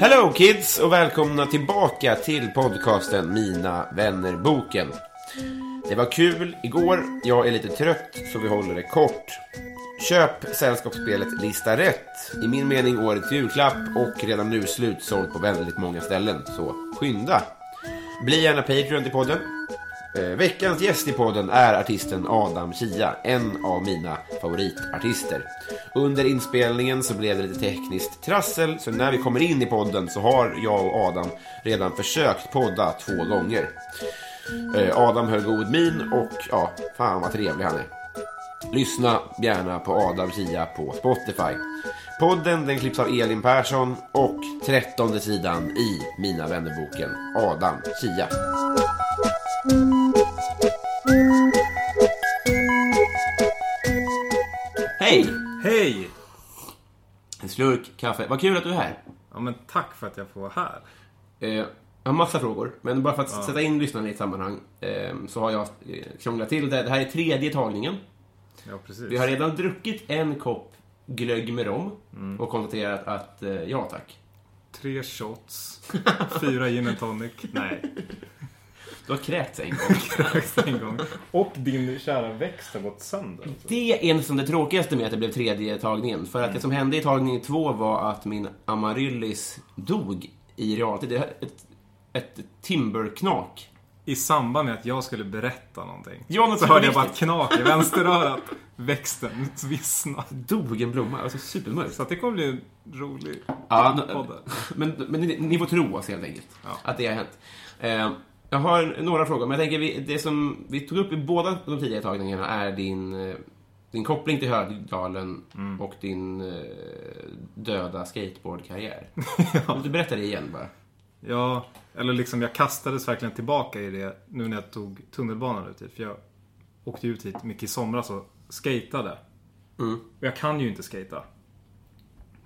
Hello kids och välkomna tillbaka till podcasten Mina vänner-boken. Det var kul igår, jag är lite trött så vi håller det kort. Köp sällskapsspelet Lista rätt. I min mening årets julklapp och redan nu slutsålt på väldigt många ställen, så skynda. Bli gärna Patreon till podden. Eh, veckans gäst i podden är artisten Adam Chia, en av mina favoritartister. Under inspelningen så blev det lite tekniskt trassel, så när vi kommer in i podden så har jag och Adam redan försökt podda två gånger. Eh, Adam höll god min och ja, fan vad trevlig han är. Lyssna gärna på Adam Chia på Spotify. Podden den klipps av Elin Persson och trettonde sidan i Mina vännerboken Adam Chia. Hej! Hej! En slurk kaffe. Vad kul att du är här. Ja, men tack för att jag får vara här. Eh, jag har massa frågor, men bara för att sätta in lyssnarna i ett sammanhang eh, så har jag eh, krånglat till det. Det här är tredje tagningen. Ja, precis. Vi har redan druckit en kopp glögg med rom och konstaterat att eh, ja tack. Tre shots, fyra gin and tonic. Nej, Du har kräkts en gång. en gång. Och din kära växt har gått sönder. alltså. Det är nästan det tråkigaste med att det blev tredje tagningen. För att det som hände i tagning två var att min amaryllis dog i realtid. Det är ett, ett timberknak. I samband med att jag skulle berätta någonting. Ja, något så hörde jag bara ett knak i vänsterörat. Växten vissnade. Dog en blomma. Alltså supermörkt. Så det kommer bli en rolig Ja, podd. men, men ni, ni får tro oss helt enkelt. Ja. Att det har hänt. Eh, jag har några frågor, men jag tänker vi, det som vi tog upp i båda de tidigare tagningarna är din, eh, din koppling till Högdalen Mm. och din eh, döda skateboardkarriär. Vill du berätta det igen bara? Ja, eller liksom jag kastades verkligen tillbaka i det nu när jag tog tunnelbanan ut hit. För jag åkte ut hit mycket i somras och skatade. Mm. Och jag kan ju inte skata.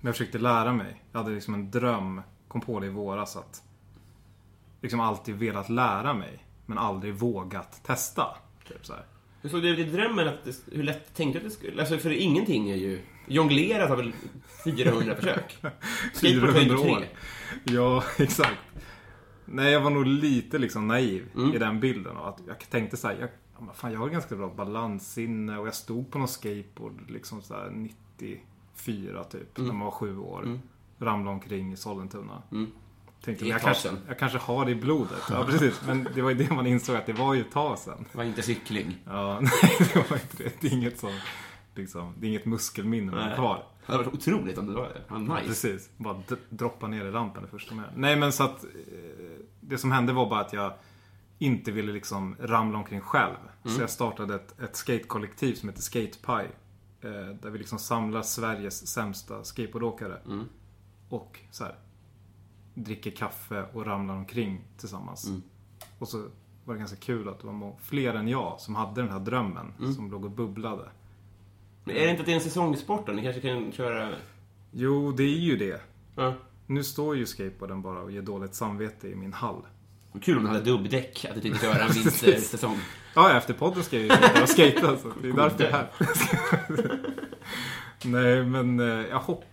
Men jag försökte lära mig. Jag hade liksom en dröm, kom på det i våras att liksom alltid velat lära mig. Men aldrig vågat testa. Typ så här. Hur såg det ut i drömmen? Att det, hur lätt tänkte du att det skulle... Alltså, för ingenting är ju... Jonglerat har väl 400 försök? Skateboard tar ju 400 år. Ja, exakt. Nej, jag var nog lite liksom naiv Mm. i den bilden. Och att jag tänkte så här, jag, fan, jag har ganska bra balanssinne och jag stod på någon skateboard liksom så här 94 typ, när man var sju år. Ramlade omkring i Sollentuna. Tänkte, jag, kanske, jag kanske har det i blodet. Ja, precis. Men det var ju det man insåg att det var ju ett tag sedan. Det var inte cykling. Ja, nej, det var inte det. Det är inget som, liksom, det är inget muskelminne man har kvar. Det hade varit otroligt om det var det. Ja, nice. Precis. Bara droppa ner i rampen det första med. Nej men så att eh, det som hände var bara att jag inte ville liksom ramla omkring själv. Så jag startade ett, ett skatekollektiv som heter Skatepie. Eh, där vi liksom samlar Sveriges sämsta skateboardåkare. Och så här, dricker kaffe och ramlar omkring tillsammans. Och så var det ganska kul att det var fler än jag som hade den här drömmen. Som låg och bubblade. Men är det inte att det är en säsongssport då? Ni kanske kan köra... Jo, det är ju det. Ja. Nu står ju skateboarden bara och ger dåligt samvete i min hall. Kul om du hade dubbdäck, att du tänkte köra en vintersäsong. Ja, efter podden ska jag ju börja skata, så det är därför jag är här. Nej, men eh, jag hoppas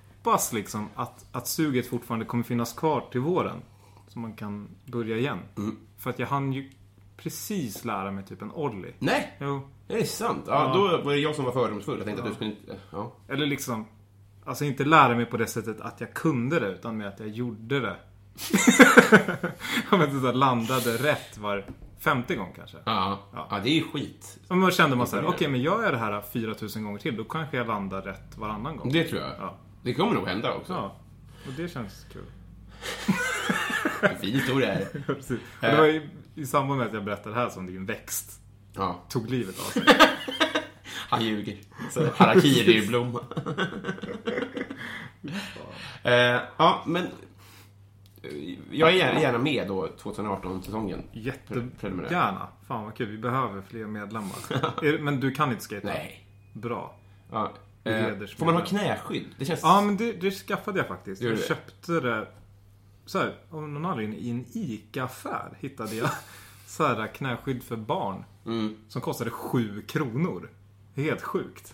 liksom att, att suget fortfarande kommer finnas kvar till våren. Så man kan börja igen. För att jag hann ju precis lära mig typ en ollie. Nej, Jo. är det sant? Ja, Ja. Då var det jag som var fördomsfull. Jag tänkte att du skulle inte... Ja. Eller liksom, alltså inte lära mig på det sättet att jag kunde det, utan med att jag gjorde det. Jag vet inte, landade rätt var femte gång kanske. Ja. ja, det är ju skit. Och då kände man såhär, okej men gör jag det här 4000 gånger till, då kanske jag landar rätt varannan gång. Det tror jag. Ja. Det kommer nog hända också. Ja, och det känns kul. En fin historia är det. Det var i, i samband med att jag berättade det här som din växt Ja, tog livet av sig. han ljuger. Så Harakiri-blomma. eh, ja, men... eh, Jag är gärna, med då 2018-säsongen. Preliminär. Jättegärna. Fan vad kul, vi behöver fler medlemmar. Är- men du kan inte skata? Nej. Bra. Ja. Eh, får man ha knäskydd? Det känns... Ja men det, det skaffade jag faktiskt. Jag köpte det så här, av någon anledning i en ICA-affär hittade jag så här knäskydd för barn. Mm. Som kostade 7 kronor. Helt sjukt.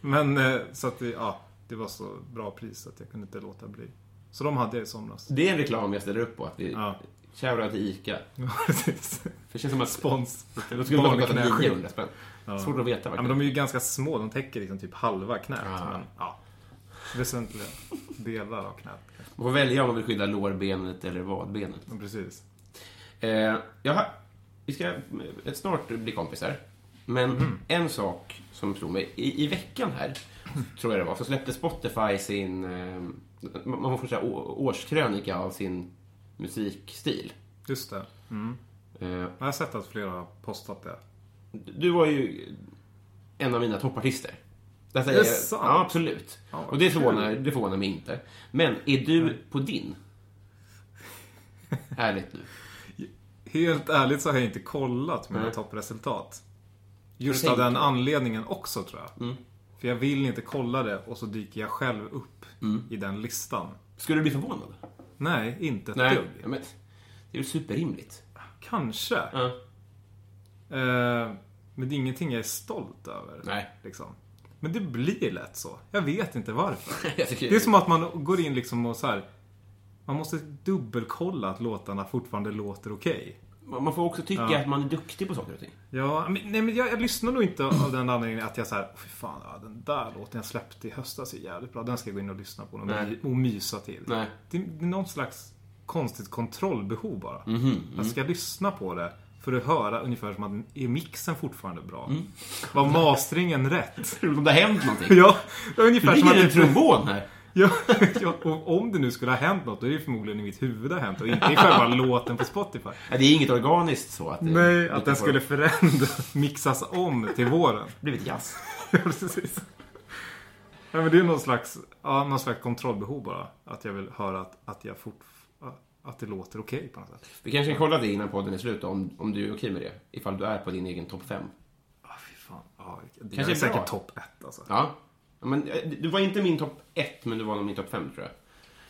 Men så så att det, ja, det var så bra pris att jag kunde inte låta bli. Så de hade jag i somras. Det är en reklam jag ställer upp på. Att vi... Ja. Shoutout till ICA. Ja, precis. För det känns som att... Spons. Det skulle bara kosta Barnknäskydd. 900 spänn. Svårt att veta Ja, men de är ju ganska små. De täcker liksom typ halva knät. Ja. Men ja, väsentliga delar av knät. Man får välja om man vill skydda lårbenet eller vadbenet. Men precis. Eh, jag har, vi ska snart bli kompisar. Men Mhm. en sak som slog mig. I, I veckan här, tror jag det var, så släppte Spotify sin... Eh, man får säga årskrönika av sin musikstil. Just det. Mm. Eh, Jag har sett att flera har postat det. Du var ju en av mina toppartister. Det Det är sant? Ja, absolut. Ja, Och det förvånar, det förvånar mig inte. Men är du på din? Ärligt nu. Helt ärligt så har jag inte kollat mina Nej. toppresultat. Just av den anledningen också tror jag. Mm. För jag vill inte kolla det och så dyker jag själv upp Mm. i den listan. Skulle du bli förvånad? Nej, inte ett Nej. dugg. Ja, men, det är ju superrimligt. Kanske. Ja. Eh, men det är ingenting jag är stolt över. Nej. Liksom. Men det blir lätt så. Jag vet inte varför. Det är som att man går in liksom och så här. Man måste dubbelkolla att låtarna fortfarande låter okej. Man får också tycka Ja. att man är duktig på saker och ting. Ja, men, nej, men jag, jag lyssnar nog inte av den anledningen att jag så här, fy fan, ja, den där låten jag släppte i höstas är jävligt bra. Den ska jag gå in och lyssna på och, my, och mysa till. Nej. Det, det är någon slags konstigt kontrollbehov bara. Mhm, Jag ska lyssna på det för att höra ungefär som att är mixen fortfarande bra? Mm. Var masteringen rätt? Om det har hänt någonting. Ja, det är ungefär Det som att ligger en det, trombon här. ja, ja, och om det nu skulle ha hänt något, då är det förmodligen i mitt huvud det har hänt och inte i själva låten på Spotify. Ja, det är inget organiskt så att det, Nej, det att den skulle förändras, mixas om till våren. blivit jazz. Ja, precis. Ja, men det är någon slags, ja, någon slags kontrollbehov bara. Att jag vill höra att, att jag fort, att det låter okej på något sätt. Vi kanske kan kolla det innan podden är slut om, om du är okej med det. Ifall du är på din egen topp 5. Ah, fy fan. Ja, det Kanske är är säkert topp ett alltså. Ja. Ja, Men, eh, du var inte min topp 1, men du var nog min topp 5 tror jag.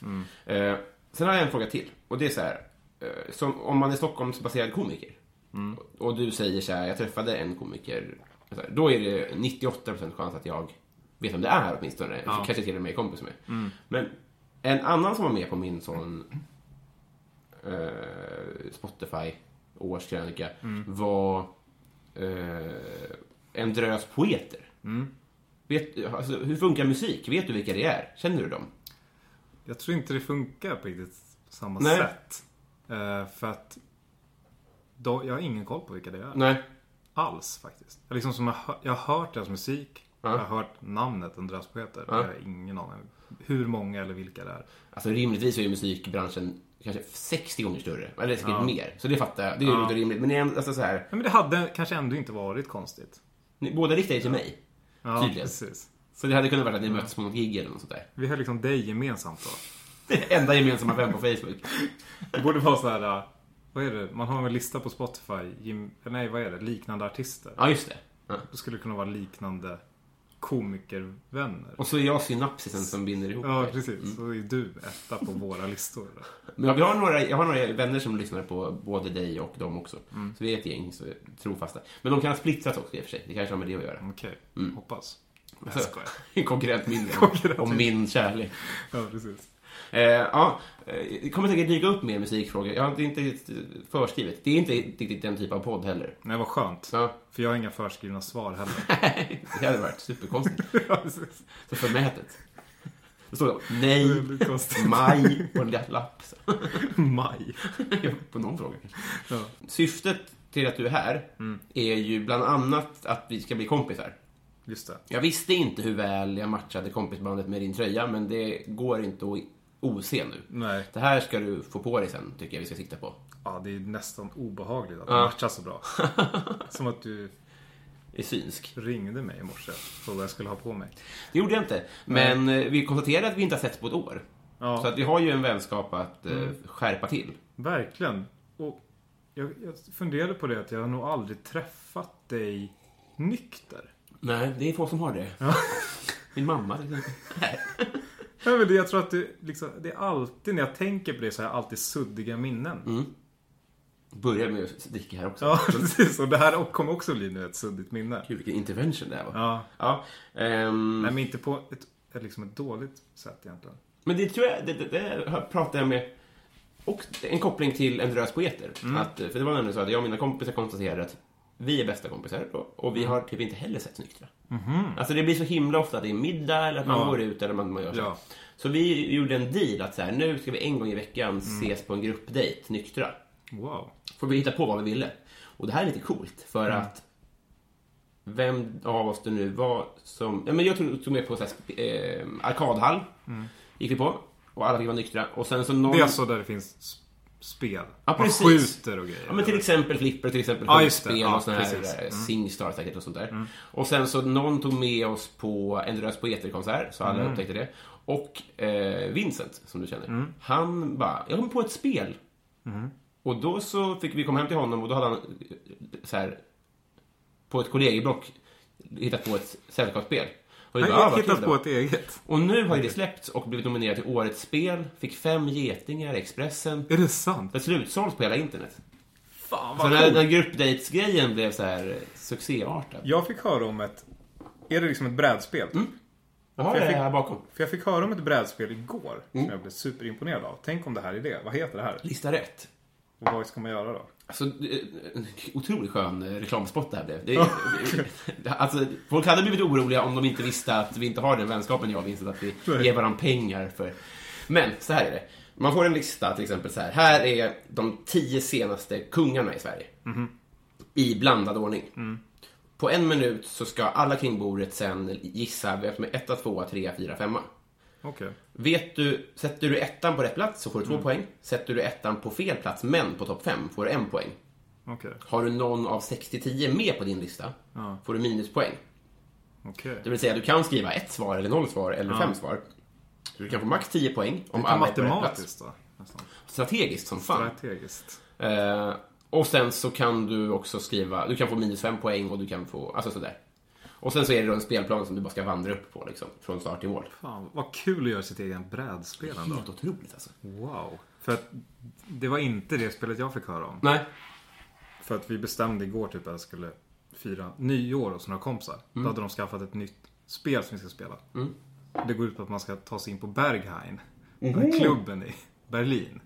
Mm. Eh, sen har jag en fråga till. Och det är så här. Eh, som, om man är Stockholmsbaserad komiker. Mm. Och du säger så här, jag träffade en komiker. Här, då är det 98% chans att jag vet vem det är åtminstone. Kanske till och med är kompis med. Mm. Men en annan som var med på min sån eh, Spotify årskrönika Mm. var eh, en drös poeter. Mm. Vet, alltså, hur funkar musik? Vet du vilka det är? Känner du dem? Jag tror inte det funkar på riktigt samma Nej. sätt. Eh, för att då, jag har ingen koll på vilka det är. Nej. Alls faktiskt. Jag, liksom som jag, jag har hört deras musik. Ja. Jag har hört namnet Andreas Poeter. Ja. Jag har ingen aning hur många eller vilka det är. Alltså rimligtvis är ju musikbranschen kanske 60 gånger större. Eller säkert Ja. mer. Så det fattar jag. Det är Ja. rimligt. Men det är ändå- alltså så här. Nej, men det hade kanske ändå inte varit konstigt. Ni, båda riktar ju till mig. Ja, Tydligen. precis. Så det hade kunnat vara att ni möttes på något gig eller något sånt där. Vi har liksom dig gemensamt då. Det enda gemensamma vän på Facebook. Det borde vara så här. Vad är det? Man har en lista på Spotify. Nej, vad är det? Liknande artister. Ja, just det. Ja. Då skulle det kunna vara liknande komikervänner. Och så är jag synapsisen som binder ihop Ja, det. precis. Så är du etta på våra listor. Men jag har, några, jag har några vänner som lyssnar på både dig och dem också. Mm. Så vi är ett gäng, så trofasta. Men de kan ha splittrats också i och för sig. Det kanske har med det att göra. Okej, hoppas. Nej, Så, jag skojar. en konkurrent mindre. Konkurrent om min kärlek. Ja, precis. Eh, ja, eh, det kommer säkert dyka upp mer musikfrågor. Jag har inte riktigt förskrivet. Det är inte riktigt den typ av podd heller. Nej, vad skönt. Ja. För jag har inga förskrivna svar heller. det hade varit superkonstigt. Så förmätet. Det står nej, Det konstigt. maj på en lapp. Maj. på någon fråga. Ja. Syftet till att du är här är ju bland annat att vi ska bli kompisar. Just det. Jag visste inte hur väl jag matchade kompisbandet med din tröja, men det går inte att ose nu. Nej. Det här ska du få på dig sen, tycker jag vi ska sikta på. Ja, det är nästan obehagligt att Ja. matchar så bra. Som att du Är synsk. ringde mig i morse och frågade vad jag skulle ha på mig. Det gjorde jag inte. Men eh, vi konstaterade att vi inte har setts på ett år. Ja. Så att vi har ju en vänskap att eh, skärpa till. Verkligen. Och jag, jag funderade på det att jag har nog aldrig träffat dig nykter. Nej, det är få som har det. Min mamma till exempel. Nej. Ja, men det, jag tror att det, liksom, det är alltid när jag tänker på det så har jag alltid suddiga minnen. Börjar med att dricka här också. Ja, precis. Och det här kommer också bli nu ett suddigt minne. Gud, vilken intervention det här var. Ja. Ja, ehm, Nej, men inte på ett, liksom ett dåligt sätt egentligen. Men det tror jag, det, det, det pratade jag med och en koppling till en drös poeter. Att, för det var nämligen så att jag och mina kompisar konstaterade att vi är bästa kompisar och, och vi har typ inte heller sett nyktra. Alltså det blir så himla ofta att det är middag eller att man Ja. går ut eller man, man gör så. Ja. Så vi gjorde en deal att så här, nu ska vi en gång i veckan ses på en gruppdate nyktra. Wow. Får vi hitta på vad vi ville. Och det här är lite coolt för att vem av oss det nu var som... Ja, men jag tog, tog med på så här, sp- eh, arkadhall. Gick vi på. Och alla fick vara nyktra. Och sen så någon... Det är alltså där det finns spel. Ja, Man precis. skjuter och grejer. Ja, men till exempel flipper, till exempel Ja, spel Ja, och såna här precis. Mm. eh, Singstar säkert och sånt där. Och sen så någon tog med oss på en Drös Poeter-konsert, så alla Mm. upptäckte det. Och eh, Vincent, som du känner, Mm. han bara, jag kom på ett spel. Och då så fick vi komma hem till honom och då hade han eh, så här, på ett kollegieblock hittat på ett sällskapsspel. Vi Nej, bara, "Ah, jag vad hittat på då." ett eget. Och nu har ju det släppts och blivit nominerat till Årets spel, fick fem getingar i Expressen. Är det sant? Det slutsålt på hela internet. Fan Så när, när gruppdates-grejen blev så här eh, succéartad. Jag fick höra om ett... Är det liksom ett brädspel? Jag har det fick- här bakom. För jag fick höra om ett brädspel igår som jag blev superimponerad av. Tänk om det här är det. Vad heter det här? Lista rätt. Och vad ska man göra då? Alltså, eh, en otroligt skön eh, reklamspot det här blev. Det, det, alltså, folk hade blivit oroliga om de inte visste att vi inte har den vänskapen jag och Vincent, att vi ger varandra pengar för... Men, så här är det. Man får en lista, till exempel så här. Här är de tio senaste kungarna i Sverige. I blandad ordning. På en minut så ska alla kring bordet sen gissa vem som är etta, tvåa, trea, fyra, femma. Okej. Vet du, sätter du ettan på rätt plats så får du Mm. två poäng. Sätter du ettan på fel plats, men på topp fem, får du en poäng. Okej. Har du någon av 60-10 med på din lista, Ja. får du minuspoäng. Okej. Det vill säga, du kan skriva ett svar, eller noll svar, eller fem svar. Så du kan få max 10 poäng om alla är på rätt plats. då. Nästan. Strategiskt som fan. Strategiskt. Eh, och sen så kan du också skriva, du kan få minus fem poäng och du kan få, alltså sådär. Och sen så är det då en spelplan som du bara ska vandra upp på, liksom, från start till mål. Fan, vad kul att göra sitt egen brädspel ändå. Helt otroligt alltså. Wow. För att det var inte det spelet jag fick höra om. Nej. För att vi bestämde igår typ att jag skulle fira nyår hos några kompisar. Mm. Då hade de skaffat ett nytt spel som vi ska spela. Det går ut på att man ska ta sig in på Berghain. Den här klubben i Berlin.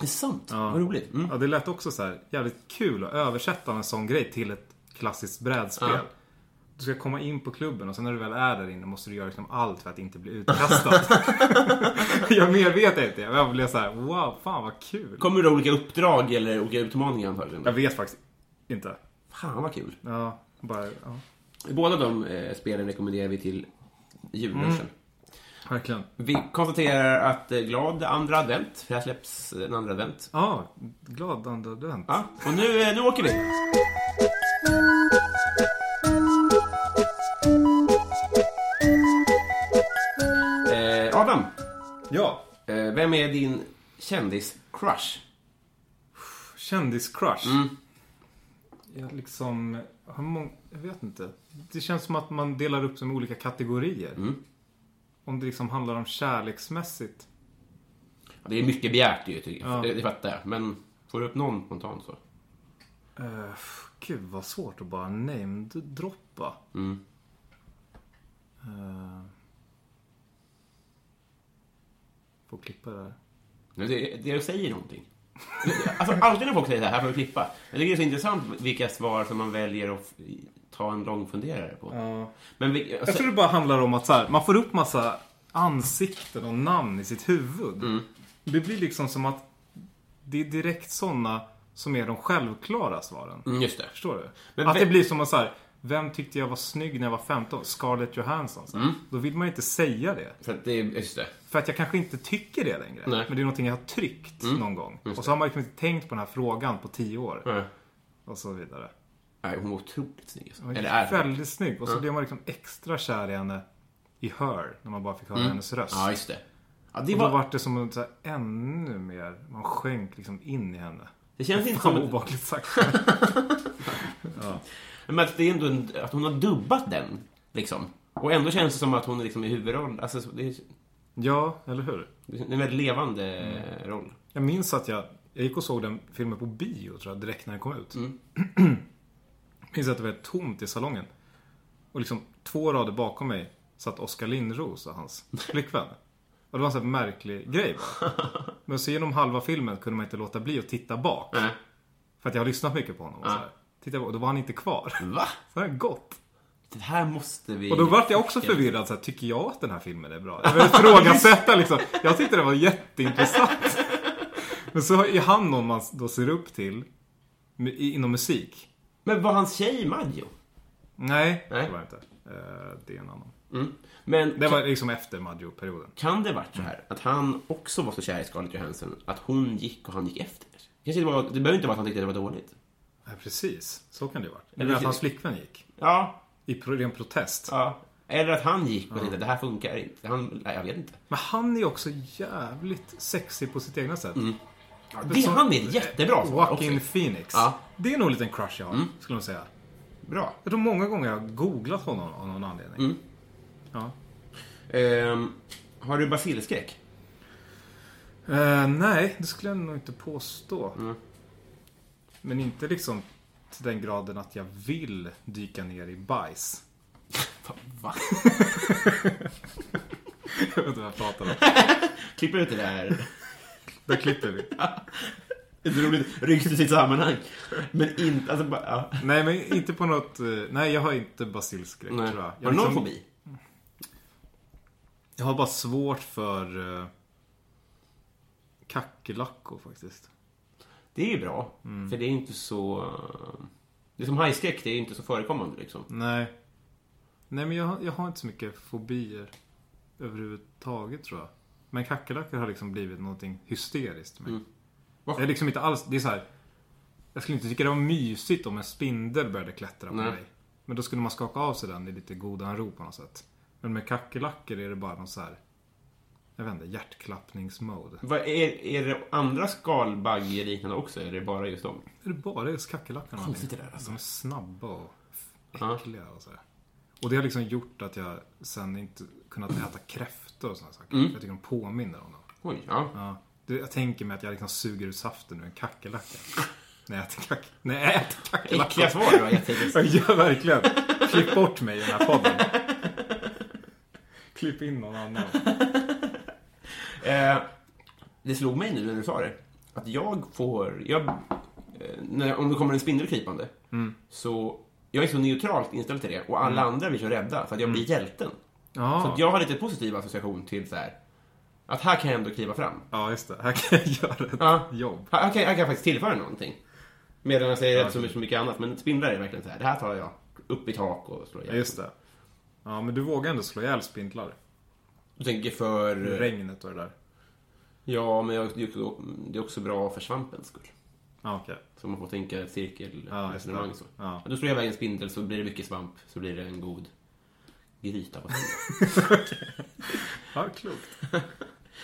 Det är sant. Vad roligt. Mm. Ja, det lät också så här jävligt kul att översätta en sån grej till ett klassiskt brädspel. Ja. Du ska komma in på klubben och sen när du väl är där inne måste du göra liksom allt för att inte bli utkastad. jag mer vet inte. Jag blev så här: wow, fan vad kul. Kommer det olika uppdrag eller olika utmaningar antagligen? Jag vet faktiskt inte. Fan vad kul. Ja, bara, ja. Båda de eh, spelen rekommenderar vi till jullunchen. Verkligen. Vi konstaterar att eh, glad andra advent, för här släpps en andra advent. Ja, glad andra advent. Ja, och nu, eh, nu åker vi! Ja. eh, vem är din kändis-crush? Kändiscrush. Jag liksom... Har mång... Jag vet inte. Det känns som att man delar upp som olika kategorier. Om det liksom handlar om kärleksmässigt. Ja, det är mycket begärt ju, tycker jag. Ja. Det, fattar jag. Men får du upp någon spontant så? Uh, gud vad svårt att bara namedroppa. Mm. Eh, få klippa det här. Det, det säger någonting. Alltså, alltid när folk säger det här, här får vi klippa. Jag tycker det är så intressant vilka svar som man väljer att ta en lång funderare på. Men vi, Jag tror det bara handlar om att så här, man får upp massa ansikten och namn i sitt huvud. Mm. Det blir liksom som att det är direkt sådana som är de självklara svaren. Mm, just det. Förstår du? Men att det blir som att så här, vem tyckte jag var snygg när jag var 15? Scarlett Johansson. Mm. Då vill man inte säga det. För att det just det. För att jag kanske inte tycker det längre. Nej. Mm. Men det är någonting jag har tryckt någon gång. Och så har man liksom inte tänkt på den här frågan på tio år. Nej. Och så vidare. Nej, hon var otroligt snygg. alltså. Hon Eller är väldigt snygg. Och så blev man liksom extra kär i henne i Her. När man bara fick höra hennes röst. Mm. Ja, just det. Ja, det, Och då var, var det som att så här, ännu mer, man sjönk liksom in i henne. Det känns inte som... obehagligt sagt. Men att, det är ändå en, att hon har dubbat den, liksom. Och ändå känns det som att hon är liksom i huvudroll. Alltså, det är, ja, eller hur? det är en väldigt levande Mm. roll. Jag minns att jag, jag gick och såg den filmen på bio tror jag, direkt när den kom ut. Mm. minns att det var tomt i salongen. Och liksom två rader bakom mig satt Oskar Lindros och hans flickvän. Och det var en sån här märklig grej bara. Men så genom halva filmen kunde man inte låta bli att titta bak. Nej. För att jag har lyssnat mycket på honom. Och, så här. Titta, och då var han inte kvar. Va? Så har gått. Det här måste vi... Och då vart jag också förvirrad. Så här, tycker jag att den här filmen är bra? Jag vill ifrågasätta liksom. Jag tyckte det var jätteintressant. Men så är han någon man då ser upp till. Inom musik. Men var hans tjej Maggio? Nej, Nej. det var inte. Eh, Det är en annan. Mm. Men Det var liksom efter Maggio-perioden. kan det varit så här att han också var så kär i Scarlett Johansson att hon gick och han gick efter? Kanske det, var, det behöver inte vara att han tyckte det var dåligt. Ja, precis. Så kan det ju varit. Eller Eller att det- hans flickvän gick. Ja, I ren protest. ja. Eller att han gick och tänkte det här funkar inte. Han, nej, jag vet inte. Men han är också jävligt sexig på sitt egna sätt. Det, Som- han är jättebra svar Joaquin. Phoenix. Ja. Det är nog en liten crush jag har, skulle jag säga. Bra. Jag tror många gånger jag har googlat honom av någon anledning. Mm. Ja. Ehm, har du basilskräck? Eh, nej, det skulle jag nog inte påstå. Mm. Men inte liksom till den graden att jag vill dyka ner i bajs. Va? Jag vet inte vad jag pratar om. Klipp ut det där. Där klipper vi. Det är roligt. Rycks i sitt sammanhang. Men inte, alltså bara, ja. Nej, men inte på något... eh, Nej, jag har inte basilskräck Nej. tror jag. Har jag du någon liksom- fobi? Jag har bara svårt för uh, kackerlackor faktiskt. Det är ju bra. Mm. För det är inte så... Det är som hajskräck, det är inte så förekommande liksom. Nej. Nej, men jag, har- jag har inte så mycket fobier överhuvudtaget tror jag. Men kackerlackor har liksom blivit någonting hysteriskt för mig. Mm. Det är liksom inte alls, det är så här. Jag skulle inte tycka det var mysigt om en spindel började klättra på Nej. mig. Men då skulle man skaka av sig den i lite godan ro på något sätt. Men med kackerlackor är det bara någon så här. Jag vet inte, hjärtklappningsmode. Vad är, är det andra skalbaggar liknande också? Eller är det bara just dem? Är det bara just kackerlackorna? Konstigt det där, alltså. De är snabba och äckliga och så här. Och det har liksom gjort att jag sen inte kunnat äta kräftor och sådana saker. Mm. Jag tycker de påminner om dem. Oj, ja. Ja. Det, jag tänker mig att jag liksom suger ut saften ur en kackerlacka. när jag äter, kack, när jag äter kackerlackor. Äckliga svar du har gett. Ja, verkligen. Klipp bort mig i den här podden. Klipp in någon annan. Eh, det slog mig nu när du sa det. Att jag får... Jag, eh, när, om det kommer en spindel krypande. Mm. Så jag är så neutralt inställd till det. Och alla andra blir så rädda för att jag blir hjälten. Så Ja. att jag har lite positiv association till så här. Att här kan jag ändå kliva fram. ja, just det. Här kan jag göra ett Ja. jobb. Här, här, kan, här kan jag faktiskt tillföra någonting. Medan jag säger rätt så mycket, så mycket annat. Men spindlar är verkligen så här. Det här tar jag upp i tak och slår Ja, ihjäl. just det. Ja, men du vågar ändå slå ihjäl spindlar. Du tänker för... Regnet och det där. Ja, men jag, det är också- bra för svampens skull. Ja, okej. Så man får tänka cirkelresonemang resonemang så. Ja. Då slår jag iväg en spindel så blir det mycket svamp. Så blir det en god gryta på söndag. Ja, klokt.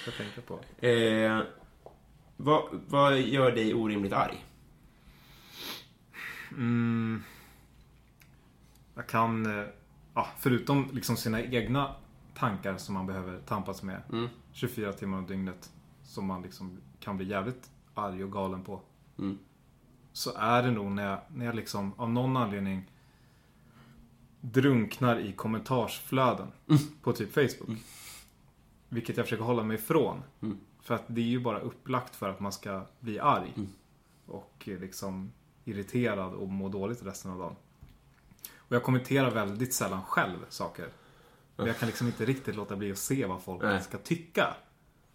Jag tänker på. eh, vad, vad gör dig orimligt arg? Jag kan, eh, ja, förutom liksom sina egna tankar som man behöver tampas med 24 timmar om dygnet. Som man liksom kan bli jävligt arg och galen på. Mm. Så är det nog när jag, när jag liksom av någon anledning drunknar i kommentarsflöden på typ Facebook. Vilket jag försöker hålla mig ifrån. För att det är ju bara upplagt för att man ska bli arg. Och eh, liksom irriterad och må dåligt resten av dagen. Och jag kommenterar väldigt sällan själv saker. Men jag kan liksom inte riktigt låta bli att se vad folk Nej. ska tycka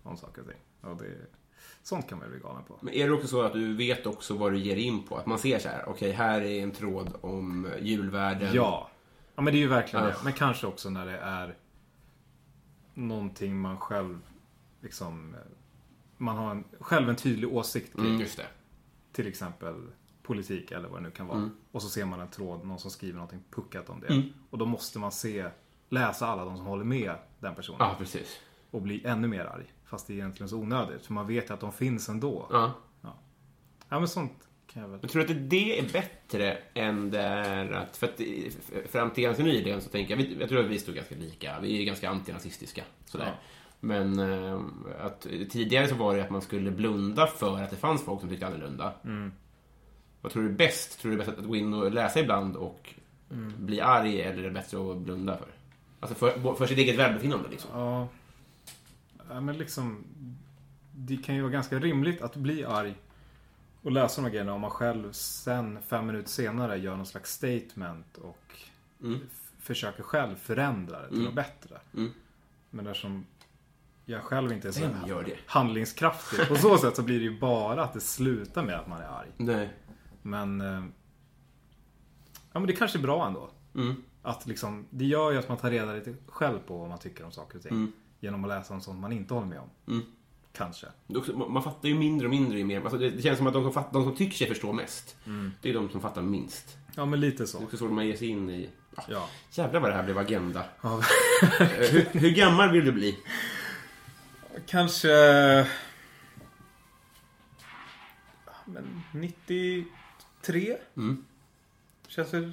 om saker och ting. Och det, sånt kan man ju bli galen på. Men är det också så att du vet också vad du ger in på? Att man ser så här, okej, här är en tråd om julvärden. Ja. Ja men det är ju verkligen Ja. det. Men kanske också när det är någonting man själv liksom man har en, själv en tydlig åsikt kring. Mm, just det. Till exempel politik eller vad det nu kan vara. Mm. Och så ser man en tråd, någon som skriver någonting puckat om det. Och då måste man se, läsa alla de som håller med den personen. Ja, precis. Och bli ännu mer arg. Fast det är egentligen så onödigt. För man vet ju att de finns ändå. Ja. Ja men sånt kan jag väl. Jag tror att det är bättre än det är att... För att fram till ganska nyligen så tänker jag... Jag tror att vi stod ganska lika. Vi är ganska antirasistiska. Sådär. Ja. Men eh, att tidigare så var det att man skulle blunda för att det fanns folk som tyckte annorlunda. Vad tror du är bäst? Tror du det är bäst att gå in och läsa ibland och bli arg eller är det bättre att blunda för? Alltså för, för sitt eget välbefinnande liksom. Ja. ja men liksom. Det kan ju vara ganska rimligt att bli arg. Och läsa de här grejerna om man själv sen fem minuter senare gör någon slags statement och f- försöker själv förändra det till något bättre. Mm. Men eftersom jag själv inte är så handlingskraftig på så sätt så blir det ju bara att det slutar med att man är arg. Nej. Men... Eh, ja men det kanske är bra ändå. Mm. Att liksom, det gör ju att man tar reda lite själv på vad man tycker om saker och ting. Mm. Genom att läsa om sånt man inte håller med om. Mm. Kanske. Man fattar ju mindre och mindre ju mer. Alltså det känns som att de som, fatt, de som tycker sig förstå mest, mm. det är de som fattar minst. Ja, men lite så. Det är också så man ger sig in i... Ah, ja. Jävlar vad det här blev agenda. Ja. Eh, hur, hur, gammal vill du bli? Kanske... Men 90... Tre? Mm. Känns det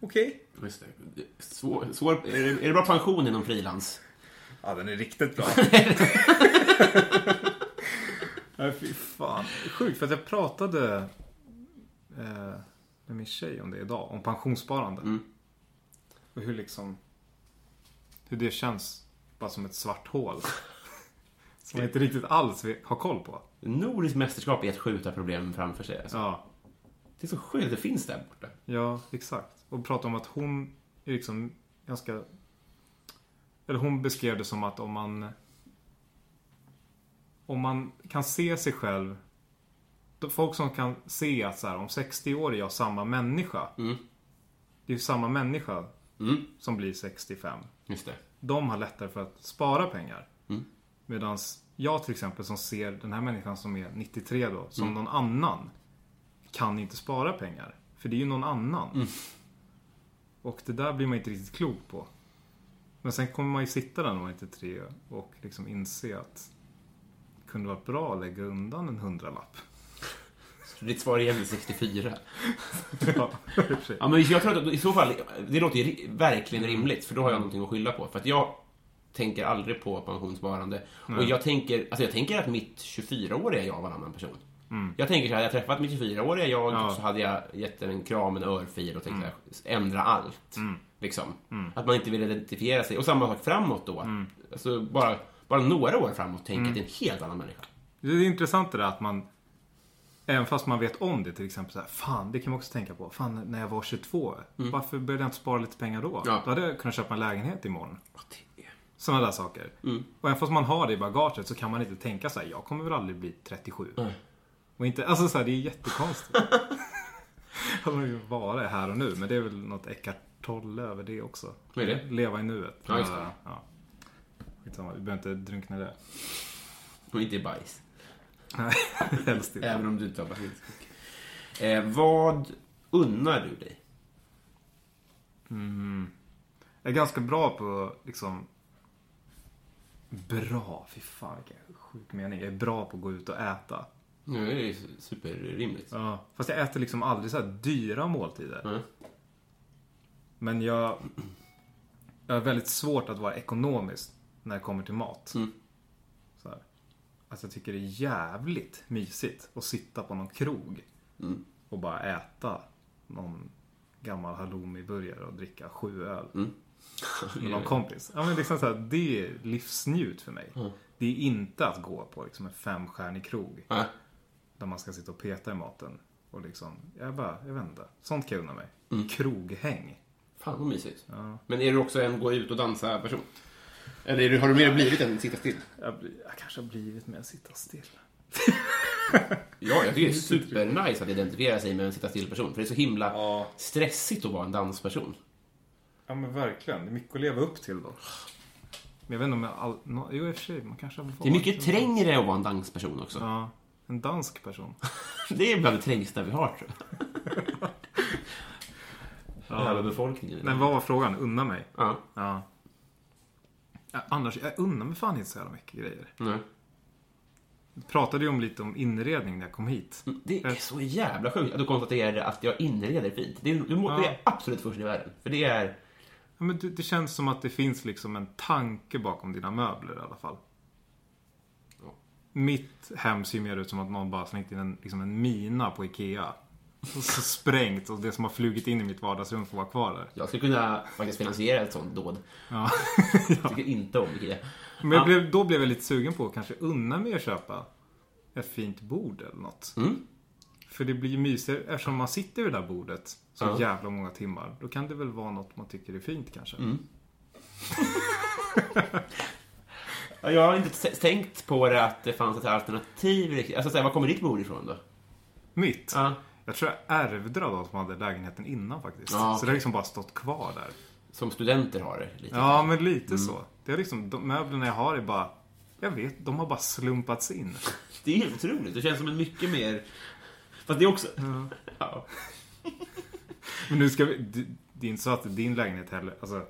okej? Okay? Just det. Svår, svår, är, det, är det bra pension inom frilans? Ja, den är riktigt bra. Nej, fy fan. Sjukt, för att jag pratade eh, med min tjej om det idag. Om pensionssparande. Mm. Och hur liksom... Hur det känns bara som ett svart hål. som man inte riktigt alls har koll på. Nordiskt mästerskap är att skjuta problem framför sig. Alltså. Ja. Det är så sjukt att det finns där borta. ja exakt. Och prata om att hon är liksom ganska... Eller hon beskrev det som att om man... Om man kan se sig själv... Folk som kan se att så här, om 60 år är jag samma människa. Mm. Det är ju samma människa Mm. som blir 65. Just det. De har lättare för att spara pengar. Mm. Medan jag till exempel som ser den här människan som är 93 då, som Mm. någon annan. Kan inte spara pengar. För det är ju någon annan. Mm. Och det där blir man inte riktigt klok på. Men sen kommer man ju sitta där när man är 93 och liksom inse att det kunde varit bra att lägga undan en hundralapp. Så ditt svar är egentligen 64. ja. Ja, men jag tror att i så fall, det låter ju verkligen rimligt, för då har jag någonting att skylla på. För att jag tänker aldrig på pensionssparande. Och jag tänker, alltså jag tänker att mitt 24-åriga jag var en annan person. Jag tänker så här, hade jag träffat mitt 24-åriga jag Ja. så hade jag gett en kram, en örfil och tänkt så här, ändra allt. Liksom. Att man inte vill identifiera sig. Och samma sak framåt då. att- Alltså bara, bara några år framåt tänka att det är en helt annan människa. Det är intressant det där att man Även fast man vet om det till exempel så här, Fan, det kan man också tänka på. Fan, när jag var 22. Varför började jag inte spara lite pengar då? Ja. Då hade jag kunnat köpa en lägenhet imorgon. Sådana där saker. Och även fast man har det i bagaget så kan man inte tänka så här, jag kommer väl aldrig bli 37. Och inte, alltså så här, det är jättekonstigt. Att man vill vara här och nu. Men det är väl något Eckart Tolle över det också. Vad är det? Leva i nuet. Ja, just det. Ja. Skitsamma, vi behöver inte drunkna i det. Och inte i bajs. Nej, helst inte. Även om du inte har basilskog. Eh, vad unnar du dig? Jag är ganska bra på liksom Bra, fy fan vilken sjuk mening. Jag är bra på att gå ut och äta. Nu är det ju superrimligt. Ja. Fast jag äter liksom aldrig så här dyra måltider. Mm. Men jag, jag har väldigt svårt att vara ekonomisk när det kommer till mat. Mm. Så här. Alltså jag tycker det är jävligt mysigt att sitta på någon krog Mm. och bara äta någon gammal halloumi-burgare och dricka sju öl. Mm. med någon kompis. Ja, men liksom så här, det är livsnjut för mig. Det är inte att gå på liksom en femstjärnig krog. Ja. Där man ska sitta och peta i maten. Och liksom, jag bara, jag vet inte. Sånt kan jag unna mig. Mm. Kroghäng. Fan vad mysigt. Men är du också en gå ut och dansa person? Eller du, har du mer blivit än sitta still? Jag, jag kanske har blivit att sitta still. Ja, jag tycker det är supernice att identifiera sig med en sitta still-person. För det är så himla Ja. stressigt att vara en dansperson. Ja men verkligen. Det är mycket att leva upp till då. Men jag vet inte om jag all... no, Jo i och för sig, man kanske har Det är mycket trängre att vara en dansperson också. Ja. En dansk person. Det är bland det trängsta vi har, tror jag. Över befolkningen. Men vad var frågan? Unna mig? Ja. Ja. ja annars, jag unnar mig fan inte så jävla mycket grejer. Nej. Jag pratade ju om lite om inredning när jag kom hit. Det är så jävla sjukt att du konstaterade att jag inreder fint. Det är, du må, Ja. det är absolut först i världen. För det är... Ja, men det, det känns som att det finns liksom en tanke bakom dina möbler i alla fall. Mitt hem ser mer ut som att någon bara slängt in en, liksom en mina på Ikea. Och så sprängt och det som har flugit in i mitt vardagsrum får vara kvar där. Jag skulle kunna faktiskt finansiera ett sånt dåd. Ja. Jag tycker inte om Ikea. Men jag Ja. blev, då blev jag lite sugen på att kanske unna mig att köpa ett fint bord eller något. Mm. För det blir ju mysigare eftersom man sitter vid det där bordet så Ja. jävla många timmar. Då kan det väl vara något man tycker är fint kanske. Mm. Ja, Jag har inte tänkt på det att det fanns ett alternativ. riktigt. Alltså, här, var kommer ditt bord ifrån då? Mitt? Ja. Jag tror jag ärvde av de som hade lägenheten innan faktiskt. Ja. Så det har liksom bara stått kvar där. Som studenter har det. Lite. Ja, men lite så. Det är liksom, de möblerna jag har är bara, jag vet, de har bara slumpats in. Det är helt otroligt. Det känns som en mycket mer... Fast det är också... Ja. Men nu ska vi, det, det är inte så att din lägenhet heller, alltså.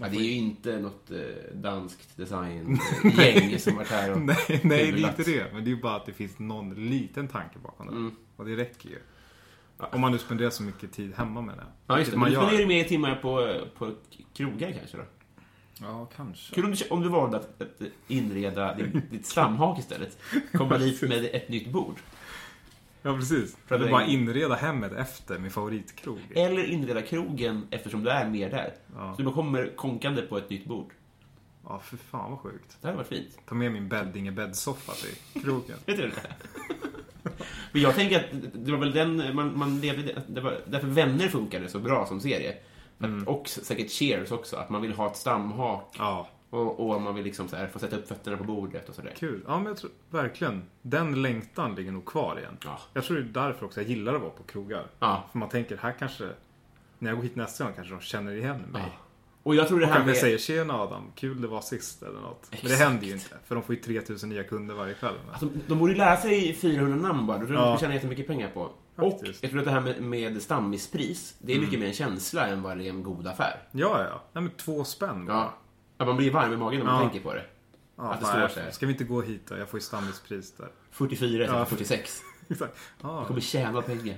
Ja, det är ju inte något eh, danskt designgäng som varit här och Nej, nej det är inte det. Men det är ju bara att det finns någon liten tanke bakom det. Mm. Och det räcker ju. Om man nu spenderar så mycket tid hemma med det. Ja, just det. Vilket Men du man spenderar ju mer timmar på, på krogar kanske då? Ja, kanske. Kul om du, om du valde att, att inreda ditt, ditt stamhak istället. Komma dit med ett nytt bord. Ja, precis. För det- bara inreda hemmet efter min favoritkrog. Eller inreda krogen eftersom du är mer där. Ja. Så du kommer konkande på ett nytt bord. Ja, för fan vad sjukt. Det hade varit fint. Ta med min beddinge bäddsoffa till krogen. Vet du det? Men jag tänker att det var väl den, man, man levde, det var därför Vänner funkade så bra som serie. Mm. Och säkert Cheers också, att man vill ha ett stamhak Ja, och, och man vill liksom så här, få sätta upp fötterna på bordet och sådär. kul. Ja, men jag tror verkligen. Den längtan ligger nog kvar igen. Ja. Jag tror det är därför också jag gillar att vara på krogar. Ja. För man tänker, här kanske, när jag går hit nästa gång kanske de känner igen mig. Ja. Och jag tror det här Kanske med... säger tjena Adam, kul det var sist eller något. Men det Exakt. händer ju inte. För de får ju 3000 nya kunder varje kväll. Alltså, de borde ju lära sig 400 namn bara. Då tror jag Ja. de tjäna jättemycket pengar på. Och Faktiskt. jag tror att det här med, med stammispris, det är mycket mer en känsla än vad det är en god affär. Ja, ja. Nej, men två spänn bara. Ja. Ja man blir varm i magen när man Ja. tänker på det. Ja, Att det fan, står så här. Ska vi inte gå hit då? Jag får ju stammispris där. 44 istället Ja. för 46. Exakt. Ja, Jag kommer tjäna pengar.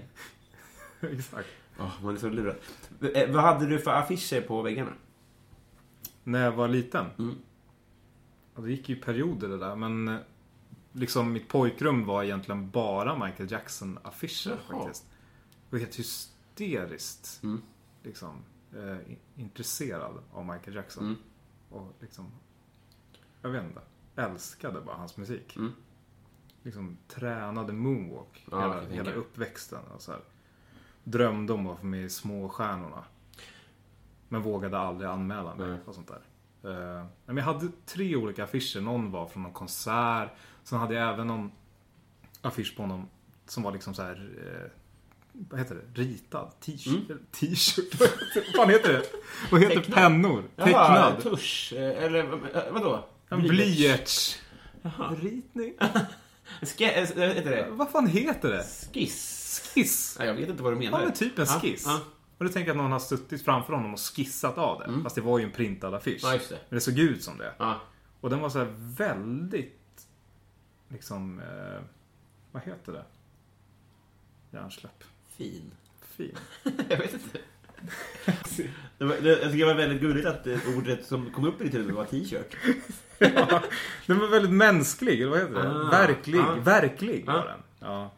exakt. Åh, man är så lurad. Eh, Vad hade du för affischer på väggarna? När jag var liten. Mm. Ja, det gick ju i perioder det där. Men eh, liksom mitt pojkrum var egentligen bara Michael Jackson-affischer Jaha. faktiskt. Jag var helt hysteriskt Mm. liksom, eh, intresserad av Michael Jackson. Mm. Och liksom, jag vet inte, älskade bara hans musik. Mm. Liksom tränade moonwalk Ja, hela, hela uppväxten. Och så här. Drömde om att få med i Småstjärnorna. Men vågade aldrig anmäla mig Nej. och sånt där. Eh, men jag hade tre olika affischer. Någon var från någon konsert. Sen hade jag även någon affisch på honom som var liksom så här. Eh, vad heter det? Ritad? T-shirt? Mm. T-shirt? Vad fan heter det? Vad heter Tecknad. pennor? Jaha, Tecknad? tusch. eh, Eller eh, vadå? En blyerts... Ritning? Ske- eh, heter det? Vad fan heter det? Skiss? Skiss? Nej, jag vet inte vad du menar. Ja men typ en Ja, skiss. Ja, Och du tänker att någon har suttit framför honom och skissat av det. Fast det var ju en printad affisch. Ja, det. Men det såg ut som det. ja. Och den var så här väldigt... Liksom... Eh, vad heter det? Hjärnsläpp. Fin. Fin. Jag vet inte. Det var, det, jag tycker det var väldigt gulligt att eh, ordet som kom upp i ditt huvud var t-shirt. Den var väldigt mänsklig, eller vad heter det? Ah, verklig. ah. Verklig Ah. var den. Ja.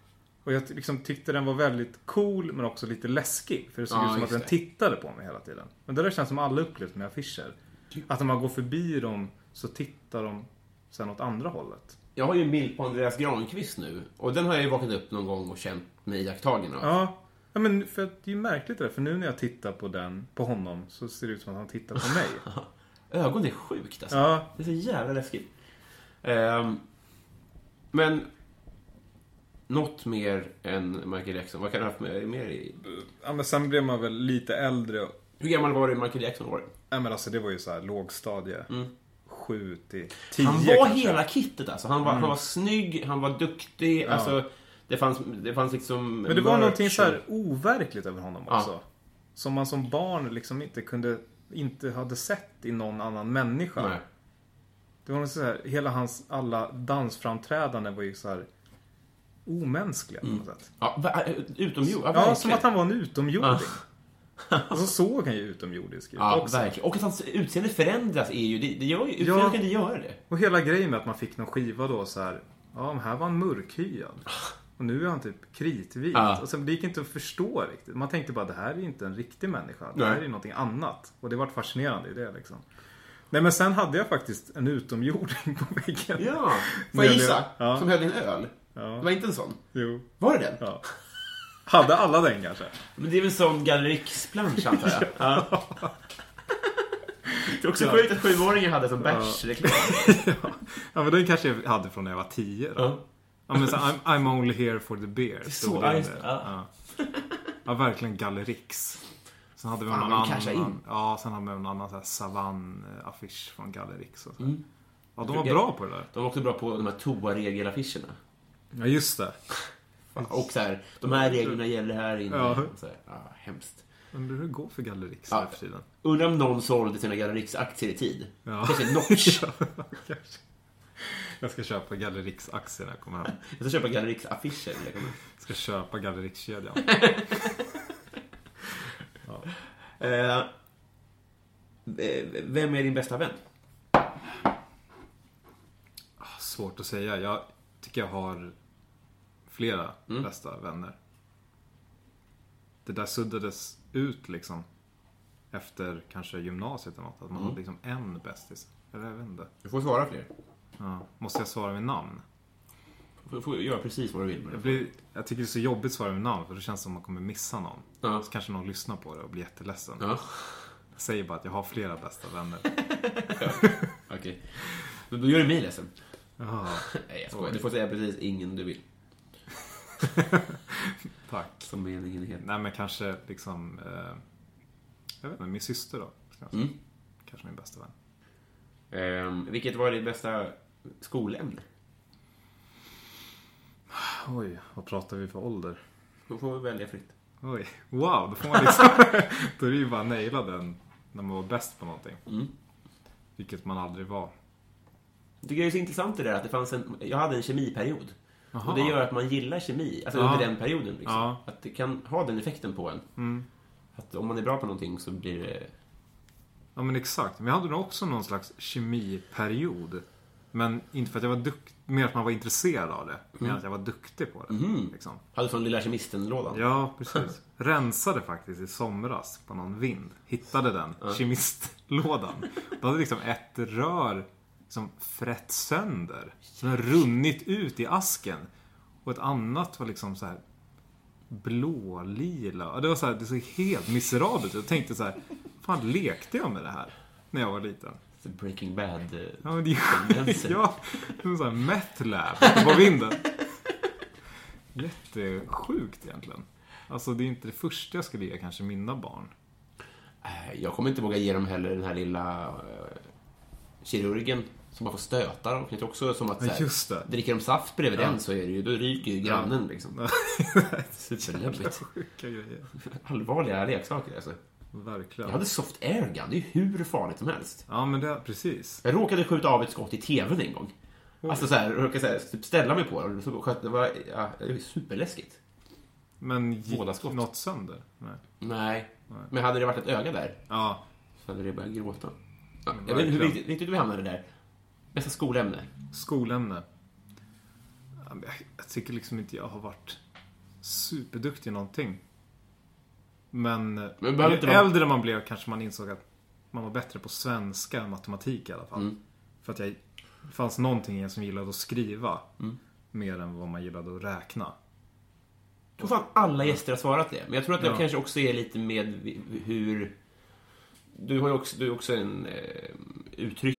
Och jag liksom tyckte den var väldigt cool men också lite läskig. För det såg Ja, ut som att den det. tittade på mig hela tiden. Men det där känns som alla upplevt med affischer. Att när man går förbi dem så tittar de sen åt andra hållet. Jag har ju en bild på Andreas Granqvist nu. Och den har jag ju vaknat upp någon gång och känt mig iakttagen av. Ja, ja men för att det är ju märkligt det där. För nu när jag tittar på den, på honom, så ser det ut som att han tittar på mig. Ögon är sjukt alltså. Ja, Det är så jävla läskigt. Ehm, men... Något mer än Michael Jackson. Vad kan du ha haft med mer i? ja men sen blev man väl lite äldre. Hur gammal var du Michael Jackson var? Ja men alltså det var ju så här lågstadie. Sju till tio Mm. Han var kanske. hela kittet alltså. Han var, han var snygg, han var duktig. Alltså, det fanns, det fanns liksom... Men det var någonting så här overkligt över honom Ja. också. Som man som barn liksom inte kunde, inte hade sett i någon annan människa. Nej. Det var något så här, hela hans alla dansframträdanden var ju så här omänskliga på något sätt. Ja, va- utomjord. Ja, Ja, verkligen. som att han var en utomjording. Och så såg han ju utomjordisk ut Ja, också. verkligen. Och att hans utseende förändras är ju... Det, det gör ju... Ja. Kan inte göra det. Och hela grejen med att man fick någon skiva då så här. Ja, men här var han mörkhyad. Och nu är han typ kritvit. Ja. Och sen, det gick inte att förstå riktigt. Man tänkte bara det här är inte en riktig människa. Det Nej. här är någonting annat. Och det var fascinerande i det liksom. Nej men sen hade jag faktiskt en utomjording på väggen. Ja. Får jag gissa? Ja. Som höll en öl? Ja. Det var inte en sån? Jo. Var det den? Ja. Hade alla den kanske? Men det är väl en sån galleriksplansch antar jag? ja. Det är också sjukt att sjuåringar hade som bärsreklam. Ja men den kanske jag hade från när jag var tio då. Ja. Ja men så I'm, I'm only here for the beer. så- ja, det just under. det, ja. Ja. ja verkligen Gallerix. Sen hade vi Fan, någon annan. in. Ja, sen hade vi en annan så här savann-affisch från Gallerix. Och så. Mm. Ja, de var bra på det där. De var också bra på de här toaregelaffischerna. Ja, just det. Och så här, de här reglerna gäller här inne. Ja. Så här, ja, hemskt. Undrar hur det går för Gallerix Ja. för tiden. Undrar om någon sålde sina Gallerix-aktier i tid. Ja. Kanske Notch. Jag ska köpa Gallerix-aktier när jag kommer hem. Jag ska köpa Gallerix-affischer. när jag kommer. Jag ska köpa Gallerix-kedjan. Eh, eh, vem är din bästa vän? Svårt att säga. Jag tycker jag har flera Mm. bästa vänner. Det där suddades ut liksom. Efter kanske gymnasiet eller något. Att man Mm. hade liksom en bästis. Eller jag vet inte. Du får svara fler. Ja. Måste jag svara med namn? Du får, göra precis vad du vill med Jag, det. blir, jag tycker det är så jobbigt att svara med namn för det känns som att man kommer missa någon. Ja. Så kanske någon lyssnar på det och blir jätteledsen. Ja, Jag säger bara att jag har flera bästa vänner. okej. Men Då gör du mig ledsen. Ja, Nej, jag skojar. Du får säga precis ingen du vill. tack. Som meningen är helt. Nej men kanske liksom... Eh, jag vet inte, min syster då. säga. Mm. Kanske min bästa vän. Ehm, vilket var ditt bästa skolämne? Oj, vad pratar vi för ålder? Du får välja fritt. Oj, wow, då får man liksom... då är det ju bara naila den när man var bäst på någonting. Mm. Vilket man aldrig var. Jag tycker det är så intressant det där att det fanns en... Jag hade en kemiperiod. Jaha. Och det gör att man gillar kemi. Alltså Ja. under den perioden. Liksom. Ja. Att det kan ha den effekten på en. Mm. Att om man är bra på någonting så blir det... Ja men exakt. Men jag hade nog också någon slags kemiperiod. Men inte för att jag var duktig, mer att man var intresserad av det. Mer att jag var duktig på det. Liksom. Hade från Lilla Kemisten-lådan. Ja, precis. Rensade faktiskt i somras på någon vind. Hittade den, kemistlådan. Då hade liksom ett rör som frätt sönder. Så den runnit ut i asken. Och ett annat var liksom så här blålila. Det var så här, det såg helt miserabelt. Jag tänkte så här, fan lekte jag med det här? När jag var liten. Så Breaking Bad. eh, Ja, men det är. Ja, som sån här meth lab på vinden. Jättesjukt egentligen. Alltså det är inte det första jag skulle ge kanske mina barn. eh, Jag kommer inte våga ge dem heller den här lilla eh, kirurgen som bara får stötar. Och det är också som att så Ja, här, just det. dricker de saft bredvid den så är det ju, då ryker ju grannen liksom. Superläbbigt. Allvarliga leksaker alltså. Verkligen. Jag hade soft airgun, det är ju hur farligt som helst. Ja men det, precis. Jag råkade skjuta av ett skott i TVn en gång. Alltså så här, jag råkade så här, typ ställa mig på den så sköt, det var, ja, det var superläskigt. Men gick Båda skott. något sönder? Nej. Nej. Men hade det varit ett öga där Ja. så hade det börjat gråta. Ja, jag vet inte hur verkligen. viktigt, viktigt vi hamnade där. Bästa skolämne? Skolämne. Jag, tycker liksom inte jag har varit superduktig i någonting. Men, Men ju äldre man blev kanske man insåg att man var bättre på svenska än matematik i alla fall. Mm. För att jag, det fanns någonting i en som gillade att skriva. Mm. Mer än vad man gillade att räkna. Jag tror fan alla gäster har svarat det. Men jag tror att det Ja. kanske också är lite med hur... Du har ju också, du är också en eh, uttryck...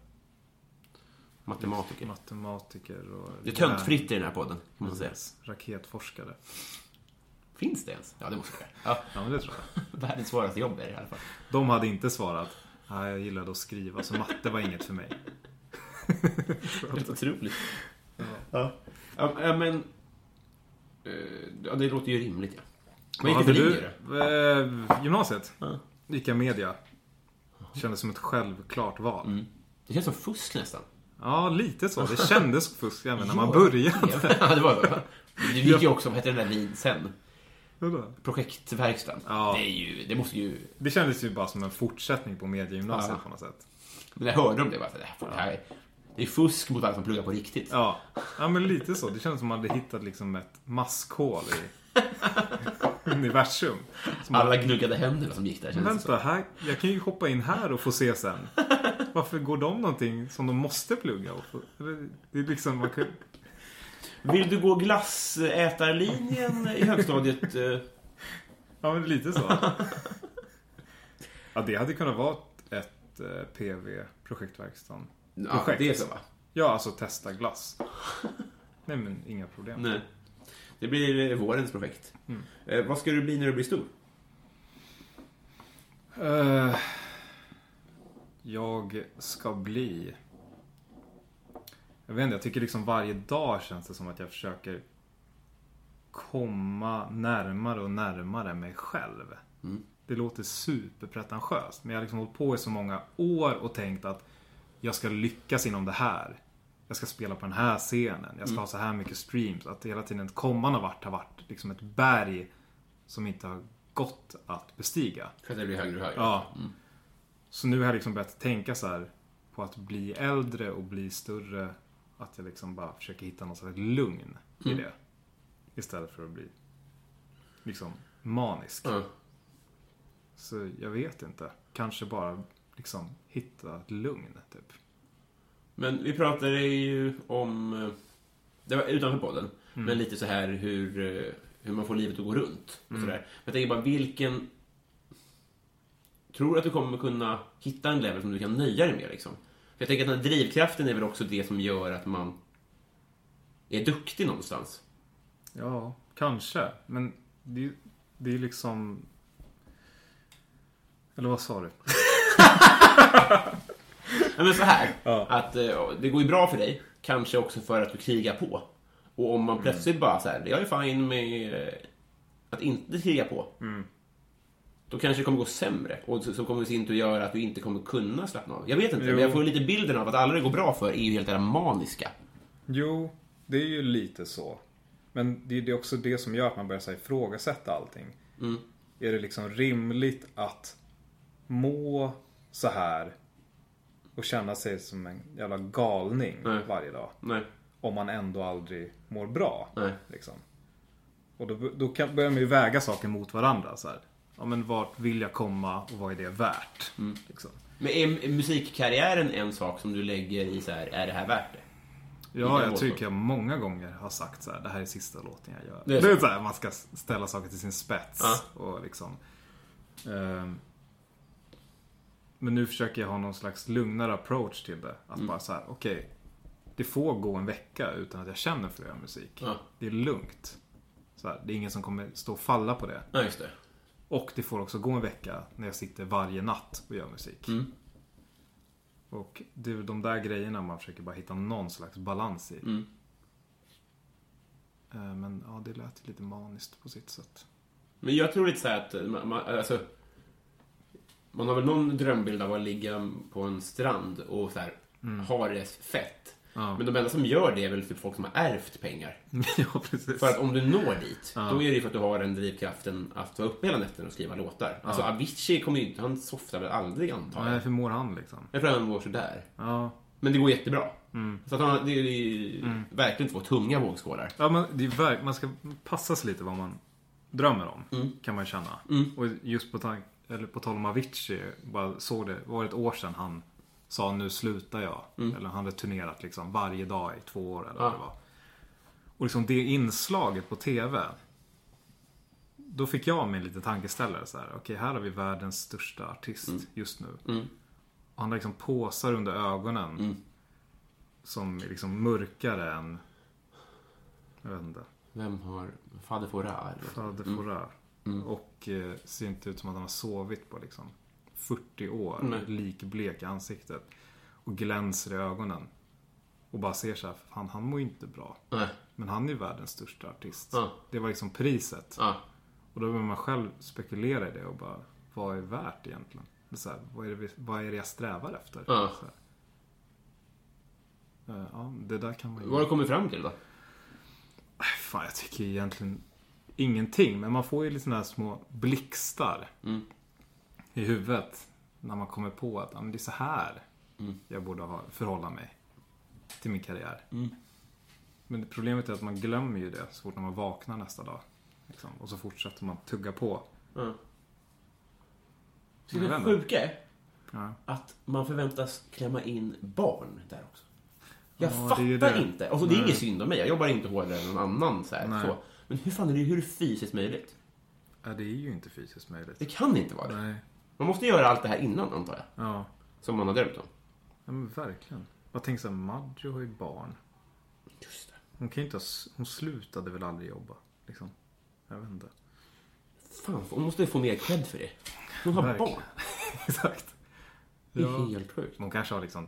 Matematiker. matematiker och... Det är töntfritt i den här podden, kan man säga. Raketforskare. Finns det ens? Ja, det måste det ja, Ja, men det tror jag. Världens svåraste jobb är det i alla fall. De hade inte svarat. Nej, jag gillade att skriva, så matte var inget för mig. Helt otroligt. Ja. Ja, ja, men... eh, Ja, det låter ju rimligt, ja. Gick Vad hade du? Eh, gymnasiet? Ja. Gick jag media. Kändes som ett självklart val. Mm. Det känns som fusk nästan. Ja, lite så. Det kändes som fusk även när man började. Ja, det var det. Det gick ju också, vad hette den där vid sen? Projektverkstan. Ja. Det är ju, det måste ju... Det kändes ju bara som en fortsättning på mediegymnasiet Ja. på något sätt. Men jag hörde om det bara, det här, det här det är fusk mot alla som pluggar på riktigt. Ja, ja men lite så. Det kändes som man hade hittat liksom ett maskhål i universum. Som Alla gnuggade händerna som gick där. Vänta, här, jag kan ju hoppa in här och få se sen. Varför går de någonting som de måste plugga? Det är liksom, man kan. Vill du gå glassätarlinjen i högstadiet? ja men lite så. Ja, det hade kunnat vara ett eh, PV, projektverkstan. Ja, Projekt. det är så va? Ja, alltså testa glass. Nej men inga problem. Nej. Det blir eh, vårens projekt. Eh, vad ska du bli när du blir stor? Eh, jag ska bli... Jag vet inte, jag tycker liksom varje dag känns det som att jag försöker komma närmare och närmare mig själv. Det låter superpretentiöst, men jag har liksom hållit på i så många år och tänkt att jag ska lyckas inom det här. Jag ska spela på den här scenen. Jag ska ha så här mycket streams. Att hela tiden komman har varit, har varit liksom ett berg som inte har gått att bestiga. För att det blir högre och högre? Ja. Så nu har jag liksom börjat tänka så här på att bli äldre och bli större. Att jag liksom bara försöker hitta något slags lugn i det. Istället för att bli liksom manisk. Ja. Så jag vet inte. Kanske bara liksom hitta ett lugn, typ. Men vi pratade ju om, eh, det var utanför podden, Mm. men lite så här hur, eh, hur man får livet att gå runt. Och sådär. Men jag tänker bara, vilken... Tror att du kommer kunna hitta en level som du kan nöja dig med? Liksom? För jag tänker att den här drivkraften är väl också det som gör att man är duktig någonstans. Ja, kanske. Men det, det är liksom... Eller vad sa du? Ja, men så här, Ja. att eh, det går ju bra för dig, kanske också för att du krigar på. Och om man plötsligt bara så här, jag är fine med eh, att inte kriga på. Då kanske det kommer gå sämre. Och så, kommer det i sin tur göra att du inte kommer kunna slappna av. Jag vet inte, Jo. men jag får lite bilden av att alla det går bra för är ju helt där maniska. Jo, det är ju lite så. Men det är också det som gör att man börjar så här ifrågasätta allting. Är det liksom rimligt att må så här och känna sig som en jävla galning Nej. varje dag? Nej. Om man ändå aldrig mår bra. Liksom. Och då, då kan, börjar man ju väga saker mot varandra. Så här. Ja men vart vill jag komma och vad är det värt? Mm. Liksom. Men är musikkarriären en sak som du lägger i så här, är det här värt det? Ja, jag tycker jag många gånger har sagt så här, det här är sista låten jag gör. Det Det är är, så. så här, man ska ställa saker till sin spets. Ja. Och liksom, ehm, men nu försöker jag ha någon slags lugnare approach till det. Att Mm. bara så här, okej. det får gå en vecka utan att jag känner för att göra musik. Ja. Det är lugnt. Så här, det är ingen som kommer stå och falla på det. Ja, just det. Och det får också gå en vecka när jag sitter varje natt och gör musik. Mm. Och det är de där grejerna man försöker bara hitta någon slags balans i. Mm. Eh, Men ja, det lät lite maniskt på sitt sätt. Men jag tror lite så att man, man, alltså, man har väl någon drömbild av att ligga på en strand och så här, ha det fett. Mm. Ja. Men de enda som gör det är väl typ folk som har ärvt pengar. ja, precis. För att om du når dit, då är det ju för att du har den drivkraften att vara uppe hela nätterna och skriva låtar. Alltså Avicii kommer ju inte, han softar väl aldrig antar Nej, jag. hur mår han liksom? Jag tror han mår sådär. Ja. Men det går jättebra. Mm. Så att han, det är ju verkligen två tunga vågskålar. Ja, men det är verk- man ska passa sig lite vad man drömmer om. Mm. Kan man känna. Och just på, tank- eller på tal om Avicii, bara såg det, var det ett år sedan han sa nu slutar jag. Eller han hade turnerat liksom varje dag i två år eller vad Ja. det var. Och liksom det inslaget på TV. Då fick jag mig lite tankeställare så här. Okej, här har vi världens största artist just nu. Mm. Och han har liksom påsar under ögonen. Som är liksom mörkare än... Jag vet inte. Vem har... Fader eller? Fader Fouras. Och eh, ser inte ut som att han har sovit på liksom 40 år. Nej. Likblek i ansiktet. Och glänser i ögonen. Och bara ser så här, fan han mår ju inte bra. Nej. Men han är världens största artist. Ja. Det var liksom priset. Ja. Och då börjar man själv spekulera i det och bara, vad är värt egentligen? Det är så här, vad, är det, vad är det jag strävar efter? Ja. Eh, Ja, det där kan man ju... Vad har du kommit fram till då? Fan, jag tycker egentligen ingenting. Men man får ju lite sådana här små blixtar Mm. I huvudet. När man kommer på att ja, men det är så här Mm. jag borde ha, förhålla mig till min karriär. Mm. Men problemet är att man glömmer ju det så fort man vaknar nästa dag. Liksom. Och så fortsätter man tugga på. Ja. Så det inte. sjuka är Ja. att man förväntas klämma in barn där också. Jag Ja, det är fattar ju det. inte. Alltså, det är inget synd om mig. Jag jobbar inte hårdare än någon annan. Så så. Men hur fan är det, hur är det fysiskt möjligt? ja, det är ju inte fysiskt möjligt. Det kan inte vara det. Nej. Man måste göra allt det här innan, antar jag. Ja. Som man har drömt om. ja, men verkligen. Jag tänker såhär, Maggio har ju barn. Just det. Hon kan ju inte ha, hon slutade väl aldrig jobba. Liksom. Jag vet inte. Fan, hon måste få mer cred för det. Hon har Verkligen. barn. Exakt. Det är Ja. helt sjukt. Hon kanske har liksom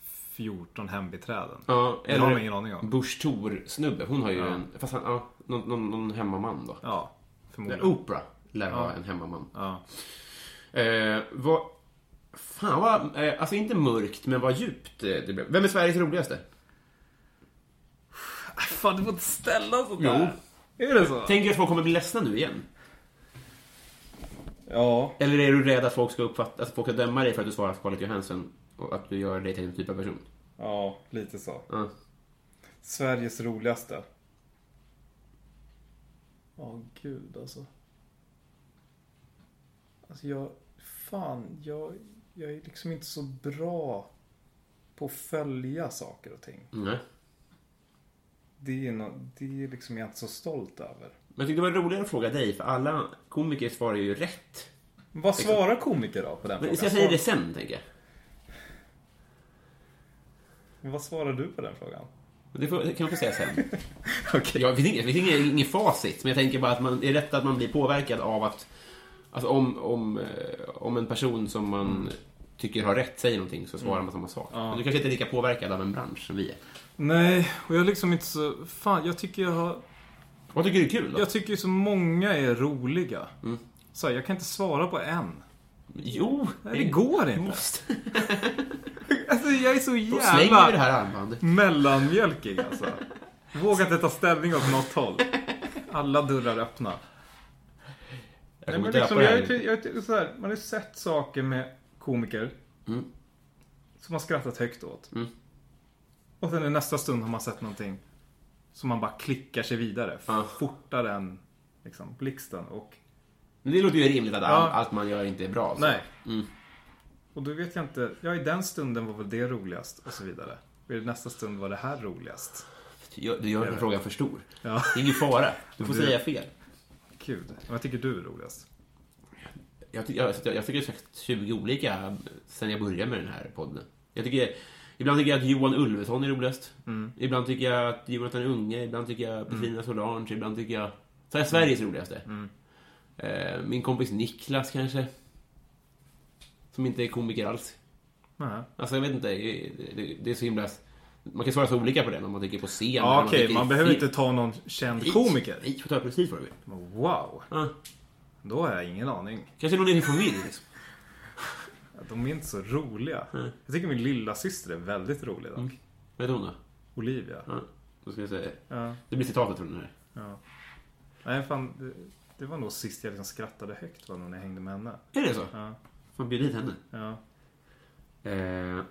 14 hembiträden. Ja, Det har ingen aning om. Bush Thor-snubbe. Hon har ju Ja. en... Fast han, ja, någon, någon, någon hemmaman då. Ja, förmodligen. Oprah lär ha Ja. en hemmaman. Ja. Eh, vad... Fan vad... Eh, alltså inte mörkt, men vad djupt det blev. Vem är Sveriges roligaste? Fan, du får inte ställa sånt Jo. Är det så? Tänker du att folk kommer bli ledsna nu igen? Ja. Eller är du rädd att folk ska uppfatta, att folk ska döma dig för att du svarar Scarlett Johansson och att du gör dig till en typ av person? Ja, lite så. Ja. Sveriges roligaste. Ja, gud alltså. Alltså jag... Fan, jag, jag är liksom inte så bra på att följa saker och ting. Nej. Det är, no, det är liksom jag inte så stolt över. Men jag tyckte det var roligare att fråga dig, för alla komiker svarar ju rätt. Vad svarar komiker då på den Men frågan? ska jag säga det sen, tänker jag? Vad svarar du på den frågan? Det får, kan man få säga sen. Okej. Ja, det finns inget, det finns inget, inget facit, men jag tänker bara att man, det är rätt att man blir påverkad av att... Alltså om, om, eh, om en person som man tycker har rätt säger någonting så svarar man samma sak. Men du kanske inte är lika påverkad av en bransch som vi är. Nej, och jag är liksom inte så... Fan, jag tycker jag har... Vad tycker du är kul då? Jag tycker så många är roliga. Mm. Så här, jag kan inte svara på en. Jo! Nej, det går inte. måste. Alltså, jag är så Då slänger vi det jävla här armbandet. mellanmjölkig alltså. Vågar inte ta ställning åt något håll. Alla dörrar öppna. Jag Nej, men liksom, jag, här. jag, så här, man har sett saker med komiker Mm. som man skrattat högt åt. Mm. Och sen i nästa stund har man sett någonting som man bara klickar sig vidare. Ja. Fortare än liksom, blixten. Och Men det låter ju rimligt att Ja. all, allt man gör inte är bra. Så. Nej. Mm. Och då vet jag inte. Ja, i den stunden var väl det roligast och så vidare. Och i nästa stund var det här roligast. Du gör, du gör frågan för stor. Ja, Det är ingen fara. Du får Du- säga fel. Kul. Vad tycker du är roligast? Jag, ty- jag, jag, jag tycker sagt 20 olika sen jag började med den här podden. Jag tycker, ibland tycker jag att Johan Ulveson är roligast. Ibland tycker jag att Jonathan Unge, ibland tycker jag Petrina Solange, ibland tycker jag... Så är Sveriges roligaste. Eh, min kompis Niklas kanske. Som inte är komiker alls. Nej. Alltså jag vet inte, det, det, det är så himla... Man kan svara så olika på det om man tycker på scen. Ja, okej. Man i behöver film. inte ta någon känd komiker. Nej, får ta precis vad du vill. Wow. Ja. Då har jag ingen aning. Kanske någon i din familj liksom. De är inte så roliga. Jag tycker min lilla syster är väldigt rolig dock. Vad heter hon då? Olivia. Ja, då ska jag säga. Ja. Det blir citatet från den här. ja. Nej, fan. Det, det var nog sist jag liksom skrattade högt var när jag hängde med henne. Är det så? Ja. Får bjuda hit henne. Ja. Eh,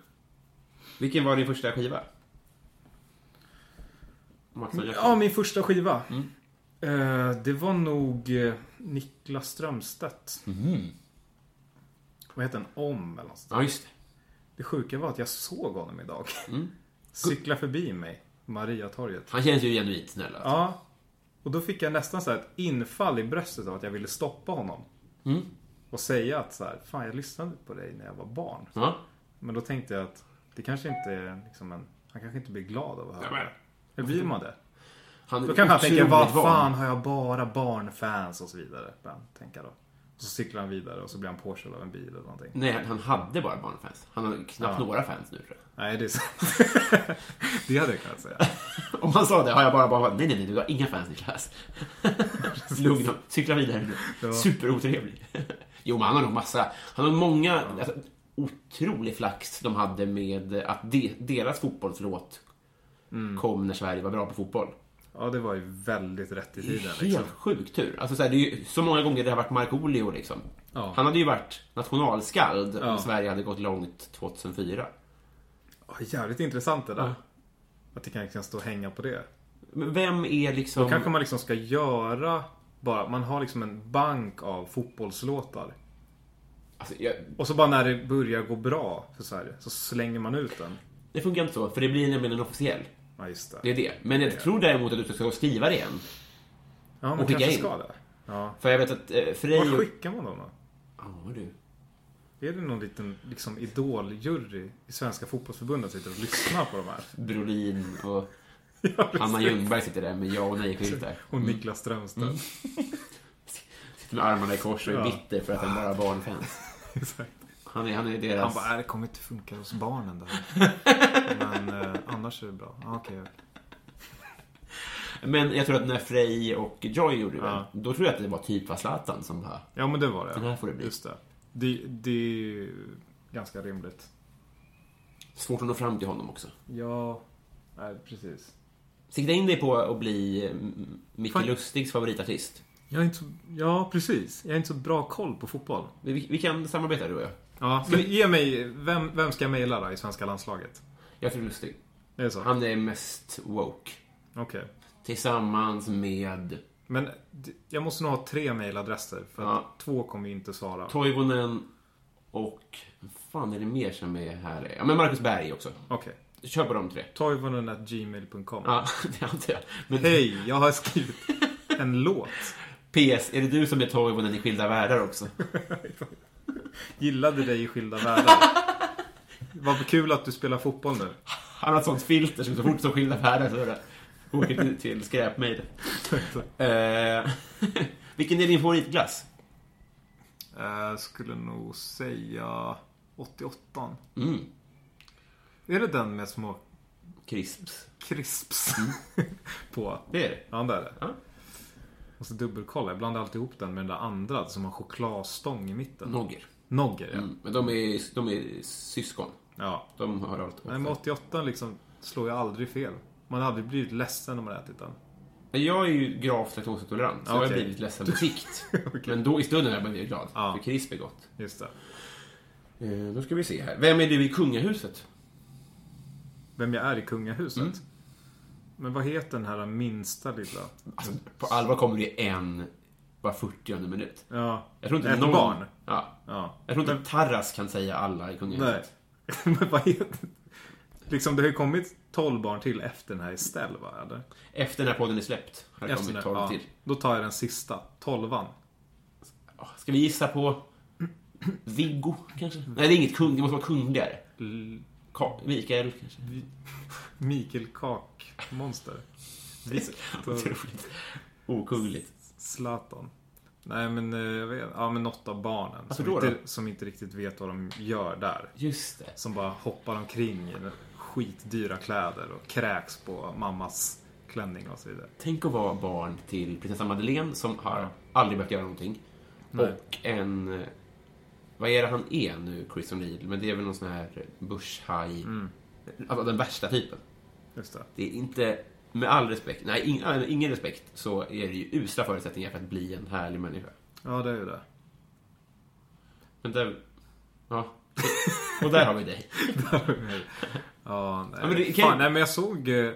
vilken var din första skiva? Jackson. Ja, min första skiva. Mm. Eh, det var nog eh, Niklas Strömstedt. Vad heter den? Om eller något sånt. Ja, just det. Det sjuka var att jag såg honom idag. Mm. Cykla förbi mig. Mariatorget. Han känns ju genuint snäll. Alltså. Ja. Och då fick jag nästan så här ett infall i bröstet av att jag ville stoppa honom. Mm. Och säga att så här, fan jag lyssnade på dig när jag var barn. Ja. Men då tänkte jag att det kanske inte är liksom en... Han kanske inte blir glad av att höra det. Eller blir man det? Han Då kanske han otroligt vad fan har jag bara barnfans och så vidare. Han tänka då. Och så cyklar han vidare och så blir han påkörd av en bil eller någonting. Nej, han hade bara barnfans. Han har knappt Ja. några fans nu tror jag. Nej, det är sant. det hade jag kunnat säga. Om han sa det har jag bara bara nej, nej, nej, du har inga fans Niklas. Lugn cykla vidare nu. Ja. Superotrevlig. jo, men han har nog massa. Han har många, alltså, otrolig flax de hade med att de, deras fotbollslåt Mm. kom när Sverige var bra på fotboll. Ja, det var ju väldigt rätt i tiden. helt Liksom. sjukt tur. Alltså, så, här, det är ju så många gånger det har varit Markoolio liksom. Ja. Han hade ju varit nationalskald Ja. om Sverige hade gått långt 2004. Ja, jävligt intressant det där. Ja. Att det kan liksom stå och hänga på det. Men vem är liksom... Då kanske man liksom ska göra bara, man har liksom en bank av fotbollslåtar. Alltså, jag, Och så bara när det börjar gå bra för Sverige så slänger man ut den. det funkar inte så, för det blir nämligen en officiell. Ja, just det. Det är det. Men jag tror däremot att du ska skriva det igen. Ja, man och kanske in. ska det. Ja. För jag vet att eh, Frej... Var skickar man dem då? Ja, du. Är det någon liten liksom idoljury i Svenska fotbollsförbundet som sitter och lyssnar på de här? Brolin och Ja. Anna Ljungberg sitter där med ja och nej-skyltar. Och Niklas Strömstedt. Sitter med armarna i kors och är Ja. bitter för att han bara har barnfans. Exakt. Han är, han är Han deras... bara, "Äh, det kommer inte funka hos barnen där. Men eh, annars är det bra. Ja, okej. Men jag tror att när Frej och Joy gjorde det, Ja. då tror jag att det var typ var Zlatan som bara... Ja, men det var det. Den här får det bli. Just det. Det, det är ganska rimligt. Svårt att nå fram till honom också. Ja, nej, precis. Sikta in dig på att bli mm, Micke Fan. Lustigs favoritartist. Jag är inte så, ja, precis. Jag är inte så bra koll på fotboll. Vi, vi kan samarbeta du och jag. Ja, men ge mig, vem, vem ska jag mejla då i svenska landslaget? Jag tror Lustig. Det är så? Han är mest woke. Okej. Tillsammans med Men d- jag måste nog ha tre mejladresser. För att Ja. två kommer ju inte svara. Toivonen och... Vad fan är det mer som är här? Ja, men Marcus Berg också. Okej. Kör på de tre. Toivonen.gmail.com Ja, det antar jag. Men Hej, jag har skrivit en låt. PS, är det du som är Toivonen i Skilda Världar också? Gillade dig i skilda världar. Vad kul att du spelar fotboll nu. Han har ett sånt filter som så fort som Skilda Världar så är det åker till, skräpmejden. Eh, vilken är din favoritglass? Eh, skulle nog säga 88. Mm, Är det den med små crisps. crisps på? Det är det. Ja, det är det. Ja. Måste dubbelkolla. Jag blandar alltid ihop den med den där andra som har chokladstång i mitten. Nogger. Nogger, ja. Mm, men de är, de är syskon. ja. De har allt Nej, men 88 liksom slår ju aldrig fel. Man har aldrig blivit ledsen när man ätit den. Jag är ju gravt laktosintolerant, så jag har blivit ledsen på sikt. Men då i stunden har jag blivit glad, Ja. för crisp är gott. Just det. Eh, då ska vi se här. Vem är du i kungahuset? Vem jag är i kungahuset. Mm. Men vad heter den här minsta lilla? Alltså, på allvar kommer det en var 40 minut. Ja. Jag tror inte Ett någon... barn. Ja. Ja. Jag tror inte Tarras kan säga alla i Nej. kungahuset. Men vad heter Liksom det har ju kommit 12 barn till efter den här Estelle va? Eller? Efter när podden är släppt har det kommit den- 12 ja. till. Då tar jag den sista. Tolvan. Ska vi gissa på Viggo kanske? Nej, det är inget kung. Det måste vara kungligare. Ka- Mikael kanske? Mikael Kakmonster. Viktor okungligt. Zlatan. Nej men, eh, jag vet, ja men något av barnen. Som då, inte, som inte riktigt vet vad de gör där. Just det. Som bara hoppar omkring i skitdyra kläder och kräks på mammas klänning och så vidare. Tänk att vara barn till prinsessa Madeleine som har aldrig behövt göra någonting. Nej. Och en... Vad är det han är nu, Chris O'Neill? Men det är väl någon sån här börshaj. Mm. Alltså den värsta typen. Just det. Det är inte, med all respekt, nej ing, äh, ingen respekt, så är det ju usla förutsättningar för att bli en härlig människa. Ja det är ju det. Men det, ja. Och där har vi dig. ja, nej. Ja, men det- Fan, nej men jag såg... eh,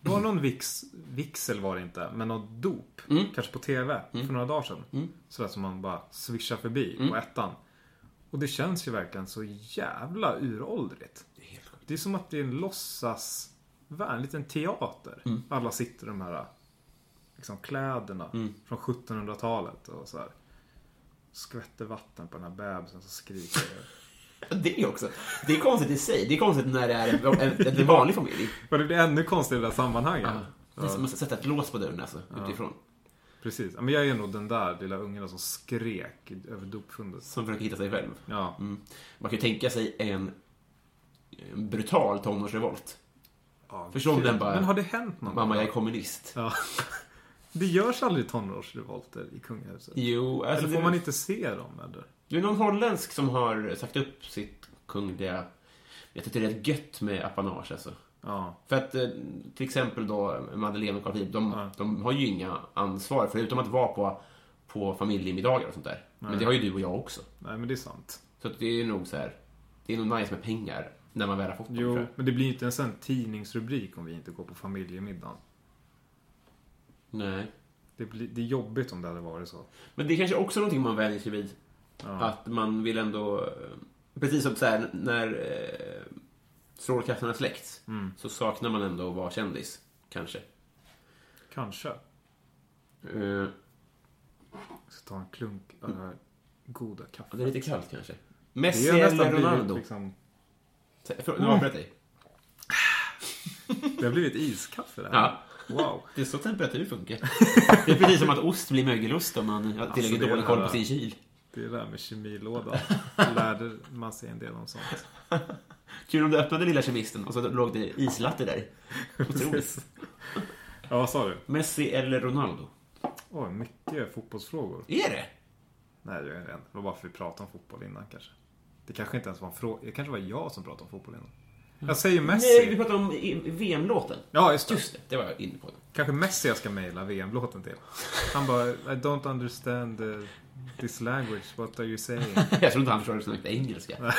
Det var någon vix, vigsel var det inte, men något dop. Mm. Kanske på TV för några dagar sedan. Sådär som man bara swishar förbi Mm. på ettan. Och det känns ju verkligen så jävla uråldrigt. Det är som att det är en låtsas en liten teater. Mm. Alla sitter i de här liksom, kläderna från 1700-talet och så här. Skvätter vatten på den här bebisen som skriker. Det är också, det är konstigt i sig. Det är konstigt när det är en, en, en vanlig familj. Och det blir ännu konstigare i det här sammanhanget. Ja. Det är som att sätta ett lås på dörren alltså, utifrån. Precis. Men jag är nog den där lilla ungen som skrek över dopfundet. Som försöker hitta sig själv. Ja. Mm. Man kan ju tänka sig en, en brutal tonårsrevolt. ja Förstå om den bara- Men har det hänt någon Mamma, jag är kommunist. Ja. Det görs aldrig tonårsrevolter i kungahuset. Jo, alltså Eller det, får man inte se dem eller? det är någon holländsk som har sagt upp sitt kungliga... Jag tycker det är rätt gött med apanage alltså. Ja. För att eh, till exempel då Madeleine och Carl Philip, de, Ja. de har ju inga ansvar förutom att vara på, på familjemiddagar och sånt där. Men det har ju du och jag också. Nej men det är sant. Så det är nog så här. Det är nog nice med pengar när man väl har fått dem. Jo, men det blir ju inte en sån tidningsrubrik om vi inte går på familjemiddagen. Nej. Det, blir, det är jobbigt om det hade varit så. Men det är kanske också någonting man vänjer sig vid. Ja. Att man vill ändå... eh, Precis som så här, när eh, strålkastarna släckts Mm. så saknar man ändå att vara kändis. Kanske. Kanske. Eh, Jag ska ta en klunk av det här goda kaffet. det är lite kallt kanske. Det Messi eller blivit Ronaldo? liksom... Förlåt, Nu avbröt jag dig. Det har blivit iskaffe det här. Ja. Wow. Det är så temperatur funkar. Det är precis som att ost blir mögelost om man har tillräckligt Alltså, dålig koll på sin kyl. Det är det där med kemilådan. Lärde man sig en del om sånt. Kul om du öppnade lilla kemisten och så låg det islatte där. Otroligt. Ja, vad sa du? Messi eller Ronaldo? Oj, mycket fotbollsfrågor. Är det? Nej, jag vet inte. Det var bara för att vi pratade om fotboll innan kanske. Det kanske inte ens var en fråga. Det kanske var jag som pratade om fotboll innan. Jag säger Nej, vi Messi. pratade om VM-låten. Ja, just det. Just det, det var jag inne på. Kanske Messi jag ska mejla VM-låten till. Han bara, I don't understand uh, this language. What are you saying? Jag tror inte han förstår så mycket engelska.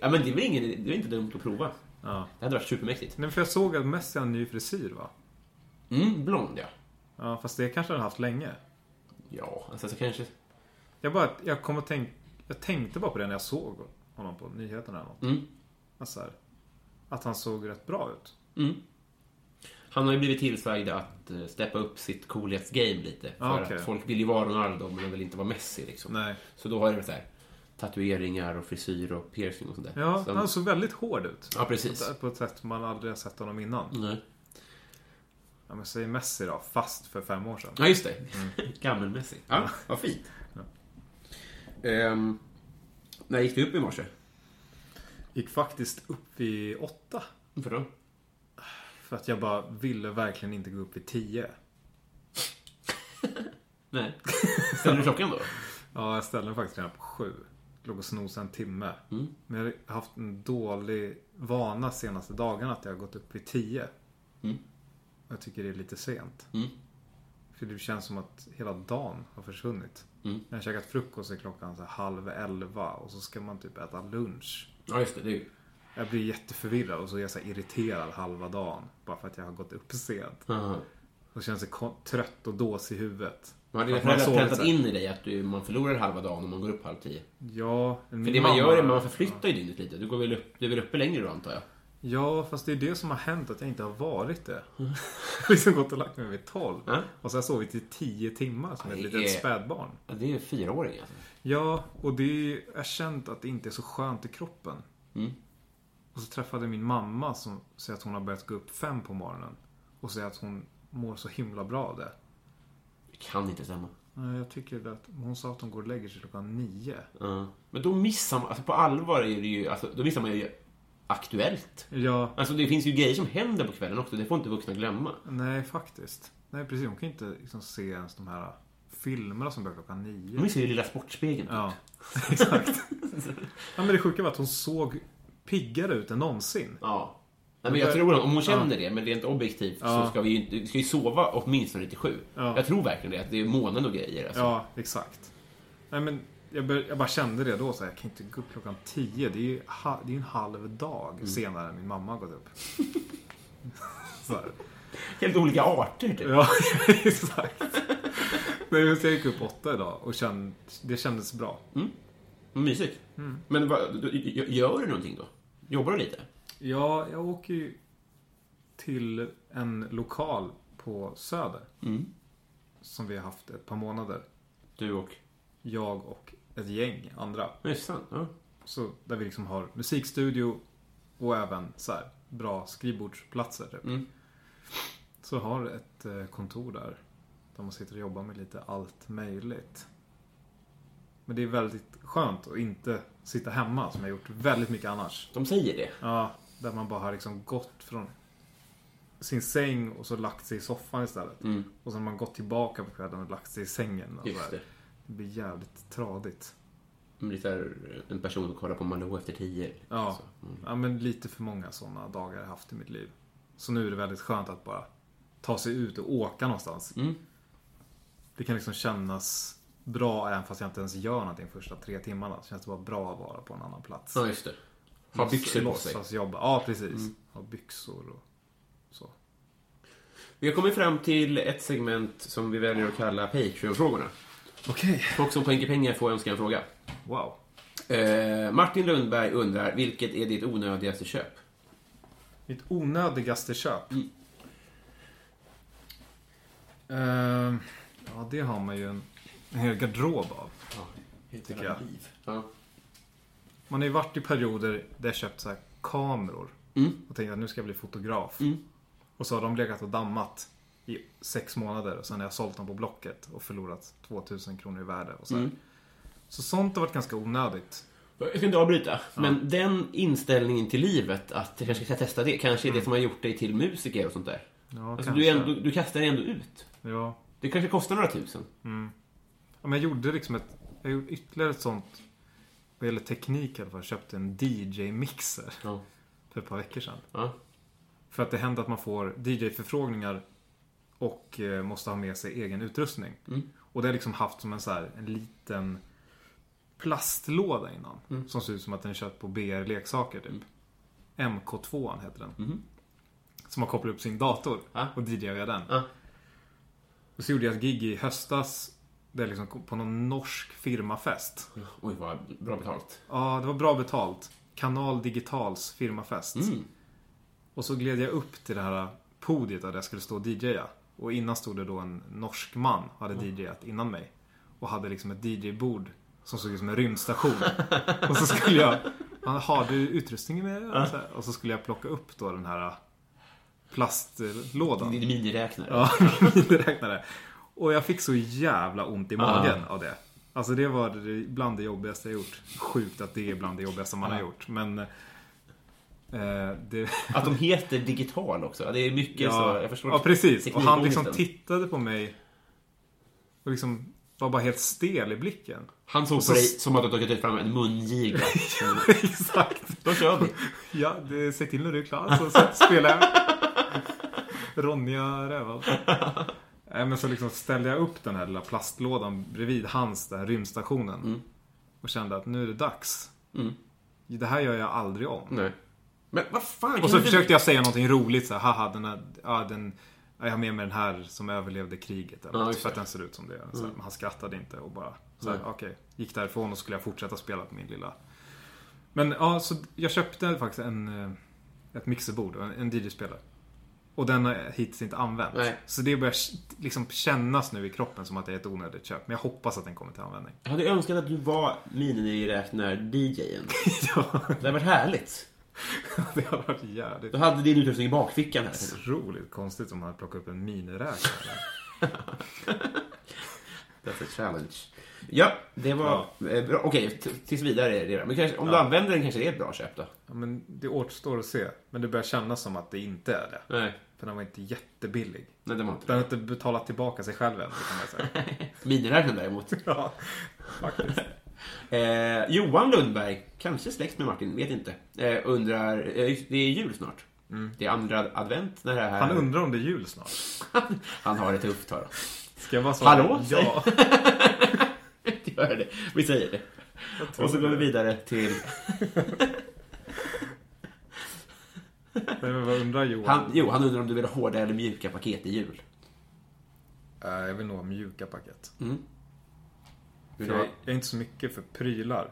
ja, men det är väl ingen, det är inte dumt att prova. Ja. Det hade varit supermäktigt. Nej, för jag såg att Messi har en ny frisyr va? Mm, blond ja. Ja, fast det kanske han har haft länge. Ja, alltså så kanske... Jag bara, jag kom att tänk, jag tänkte bara på det när jag såg honom på nyheterna eller något. Mm. Alltså här, att han såg rätt bra ut. Mm. Han har ju blivit tillsagd att eh, steppa upp sitt coolhetsgame lite. För Ah, okej. att folk vill ju vara Ronaldo, men vill inte vara Messi liksom. Nej. Så då har det så här, tatueringar och frisyr och piercing och sånt där. Ja, Så- han såg väldigt hård ut. ja precis. På ett sätt man aldrig har sett honom innan. Nej. Ja, men säg Messi då, fast för fem år sedan. Ja, just det. Gammel-Messi. Ja, vad fint. Ehm, när gick du upp i morse? Gick faktiskt upp vid åtta. Varför då? För att jag bara ville verkligen inte gå upp vid tio. Nej. Ställde du klockan då? Ja, jag ställde den faktiskt redan på sju. Låg och snosade en timme. Mm. Men jag har haft en dålig vana senaste dagarna att jag har gått upp vid tio. Mm. Jag tycker det är lite sent. Mm. För det känns som att hela dagen har försvunnit. Mm. När jag har käkat frukost är klockan så halv elva och så ska man typ äta lunch. Ja, just det. det är ju... Jag blir jätteförvirrad och så är jag så irriterad halva dagen. Bara för att jag har gått upp sent. Aha. Och känns trött och dås i huvudet. Man hade sover präntat in i dig att du, man förlorar halva dagen om man går upp halv tio. Ja, För det man mamma- gör är att man förflyttar ju dygnet lite. Du, går väl upp, du är väl uppe längre då antar jag? Ja, fast det är det som har hänt att jag inte har varit det. Jag har liksom gått och lagt mig vid 12. Ja. Och så har jag sovit i 10 timmar som ett Det litet är- spädbarn. Ja, det är fyraåring alltså. Ja, och det är, jag har känt att det inte är så skönt i kroppen. Mm. Och så träffade min mamma som säger att hon har börjat gå upp fem på morgonen. Och säger att hon mår så himla bra av det. Det kan inte stämma. Nej, Jag tycker att hon sa att hon går och lägger sig klockan nio. Ja. Men då missar man, alltså på allvar är det ju, alltså, då missar man ju Aktuellt. Ja, Alltså det finns ju grejer som händer på kvällen också, det får inte vuxna glömma. nej faktiskt. Nej precis, hon kan inte liksom se ens de här filmerna som börjar klockan nio. De missar ju Lilla Sportspegeln. Ja, exakt. ja, men det sjuka var att hon såg piggare ut än någonsin. Ja. Nej, men jag tror om hon känner det, men rent objektivt så ska vi ju inte, vi ska ju sova åtminstone till sju. Ja. Jag tror verkligen det, att det är månen och grejer. Alltså. Ja, exakt. Nej, men jag, bör, jag bara kände det då, så här, jag kan inte gå upp klockan tio. Det är ju ha, det är en halv dag Mm. senare än min mamma har gått upp. så här. Helt olika arter typ. Ja, exakt. Nej, jag gick upp åtta idag och kände, det kändes bra. Mysigt. Mm. Men vad, gör du någonting då? Jobbar du lite? Ja, jag åker ju till en lokal på Söder. Mm. Som vi har haft ett par månader. Du och... Jag och ett gäng andra. Ja, det. Ja. Så där vi liksom har musikstudio och även så här bra skrivbordsplatser. Typ. Mm. Så har ett eh, kontor där. Där man sitter och jobbar med lite allt möjligt. Men det är väldigt skönt att inte sitta hemma som jag gjort väldigt mycket annars. De säger det. Ja, där man bara har liksom gått från sin säng och så lagt sig i soffan istället. Mm. Och så har man gått tillbaka på kvällen och lagt sig i sängen. Och Just det. det blir jävligt tradigt. Lite en person som kollar på Malou efter tio. Ja. Alltså. Mm. ja, men lite för många sådana dagar har jag haft i mitt liv. Så nu är det väldigt skönt att bara ta sig ut och åka någonstans. Mm. Det kan liksom kännas bra även fast jag inte ens gör någonting första tre timmarna. Så känns det bara bra att vara på en annan plats. Ja, just det. Ha byxor på sig. Jobba. Ja, precis. Ha byxor och så. Vi har kommit fram till ett segment som vi väljer att kalla Patreon-frågorna. Okej. Folk som skänker pengar får önska en fråga. Wow. Eh, Martin Lundberg undrar, vilket är ditt onödigaste köp? Mitt onödigaste köp. Mm. Ehm, ja, det har man ju en, en hel garderob av. Tycker jag. Ja. Man har ju varit i perioder där jag köpt så här kameror. Mm. Och tänkt att nu ska jag bli fotograf. Mm. Och så har de legat och dammat i sex månader. Och sen har jag sålt dem på Blocket och förlorat 2000 kronor i värde. Och så, här. Mm. så sånt har varit ganska onödigt. Jag ska inte avbryta, men den inställningen till livet, att jag kanske ska testa det, kanske är det som har gjort dig till musiker och sånt där. Ja, Alltså, du, är ändå, du kastar dig ändå ut. Ja. Det kanske kostar några tusen. ja. Men jag gjorde liksom ett... Jag gjorde ytterligare ett sånt... Vad gäller teknik i alla fall. Jag köpte en DJ-mixer Ja. för ett par veckor sedan. Ja. För att det händer att man får DJ-förfrågningar och eh, måste ha med sig egen utrustning. Mm. Och det har liksom haft som en så här, en liten plastlåda innan. Mm. Som ser ut som att den är köpt på BR Leksaker typ. MK2 heter den. Mhm. Som man kopplar upp sin dator Ja. och DJar via den. Ja. Och så gjorde jag ett gig i höstas. Där liksom på någon norsk firmafest. Oj, vad bra betalt. Ja, det var bra betalt. Kanal Digitals firmafest. Mm. Och så gled jag upp till det här podiet där jag skulle stå och DJa. Och innan stod det då en norsk man, hade DJat innan mig. Och hade liksom ett DJ-bord som såg ut som en rymdstation. och så skulle jag, "Ja, har du utrustningen med dig?" Och så, här. och så skulle jag plocka upp då den här plastlådan. Din miniräknare. Ja, miniräknare. Och jag fick så jävla ont i magen av det. Alltså det var bland det jobbigaste jag gjort. Sjukt att det är bland det jobbigaste man har gjort. Men... Eh, det, Att de heter digital också. Det är mycket så, jag förstår ja, precis. Och han liksom tittade på mig och liksom var bara helt stel i blicken. Han såg Och på så- dig som att du tagit fram en mungiga. Exakt. Då kör vi. Ja, det, säg till när du är klar så, så spelar jag. Ronja Rövarl. Men så liksom ställde jag upp den här lilla plastlådan bredvid hans, den här rymdstationen. Och kände att nu är det dags. Mm. Det här gör jag aldrig om. Nej. Men vad fan. Och så du försökte jag säga någonting roligt så här, haha den här, ja den, "Ja, Jag har med mig den här som överlevde kriget. Eller Ja, just för att den ser ut som det. Så här, men han skrattade inte och bara så här, Nej. okej. Gick därifrån och skulle jag fortsätta spela på min lilla... Men ja, så jag köpte faktiskt en, eh, ett mixerbord, en, en DJ-spelare. Och den har jag hittills inte använt. Nej. Så det börjar liksom kännas nu i kroppen som att det är ett onödigt köp. Men jag hoppas att den kommer till användning. Jag hade önskat att du var miniräknar-DJen. ja, Det hade varit härligt. det har varit jävligt Du hade din utrustning i bakfickan här. otroligt konstigt om man hade plockat upp en miniräknare. That's a challenge. Ja, det var eh, bra. Okej, tills vidare är det. Men kanske, om du använder den kanske det är ett bra köp då? Ja, men det återstår att se. Men det börjar kännas som att det inte är det. Nej, För den var inte jättebillig. nej det var inte Den har inte betalat tillbaka sig själv än, det kan man säga. Miniräknaren däremot. ja, faktiskt. Eh, Johan Lundberg, kanske släkt med Martin, vet inte. Eh, undrar, eh, det är jul snart. Det är andra advent när det här... Han undrar om det är jul snart. Han har det tufft, hör Ska jag bara svara? Hallå? Ja. Gör det. Vi säger det. Och så går vi vidare till... Nej, men vad undrar Johan? Han, jo, han undrar om du vill ha hårda eller mjuka paket i jul. Eh, jag vill nog ha mjuka paket. Mm. För jag, jag är inte så mycket för prylar.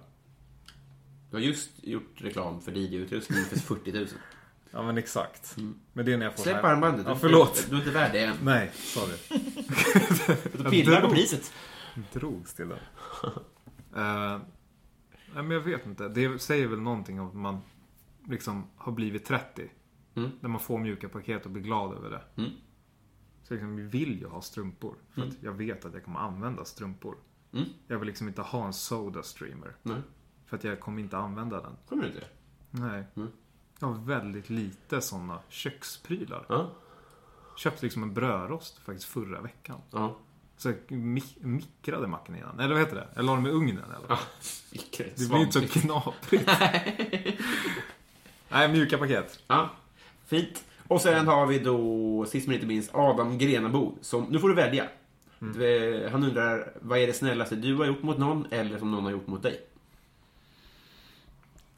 du har just gjort reklam för DJ-utrustning för 40 000. Ja, men exakt. Men det är när jag får Släpp så här- armbandet. Ja, förlåt. Du är inte värd det än. Nej, sorry. Du pillar på priset. drogs till den. Eh, nej, men jag vet inte. Det säger väl någonting om att man liksom har blivit 30. Mm. När man får mjuka paket och blir glad över det. Mm. Så liksom, vi vill ju ha strumpor. För att jag vet att jag kommer använda strumpor. Mm. Jag vill liksom inte ha en soda streamer. Nej, För att jag kommer inte använda den. kommer du inte? Nej. Mm. Jag har väldigt lite sådana köksprylar. Ja. Köpte liksom en brödrost faktiskt förra veckan. Ja. Så mik- mikrade macken innan. Eller vad heter det? Jag la dem i ugnen eller? ja. Det blir inte så knaprigt. Nej, mjuka paket. Ja, fint. Och sen har vi då, sist men inte minst, Adam Grenabo. Som, nu får du välja. Mm. Han undrar, vad är det snällaste du har gjort mot någon eller som någon har gjort mot dig?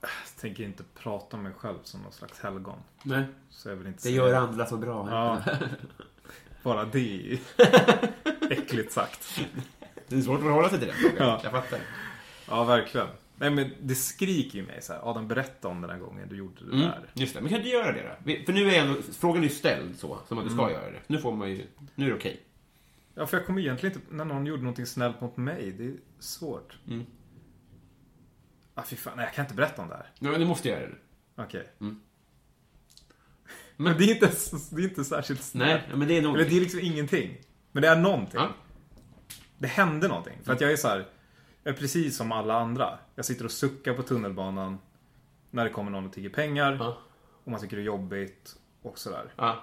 Jag tänker inte prata om mig själv som någon slags helgon. Nej. Så jag vill inte Det gör andra så bra. Ja. Bara det är äckligt sagt. Det är svårt att förhålla sig till den frågan. Ja. Jag fattar. Ja, verkligen. Nej, men det skriker ju mig så här. Adam, berätta om den här gången du gjorde det Mm, där. just det. Men kan du göra det då? För nu är ändå, frågan är ju ställd så, som att du Mm. ska göra det. Nu får man ju, nu är det okej. Ja, för jag kommer egentligen inte... När någon gjorde någonting snällt mot mig, det är svårt. Mm. Ah, fy fan. Nej, jag kan inte berätta om det här. Nej, men du måste göra det. Okej. Mm. Men det är, inte, det är inte särskilt snällt. Nej, men det är. Eller det är liksom ingenting. Men det är någonting. Ja. Det hände någonting. För att jag är så här. Jag är precis som alla andra. Jag sitter och suckar på tunnelbanan. När det kommer någon och tigger pengar. Ja. Och man tycker det är jobbigt. Och sådär. Ja.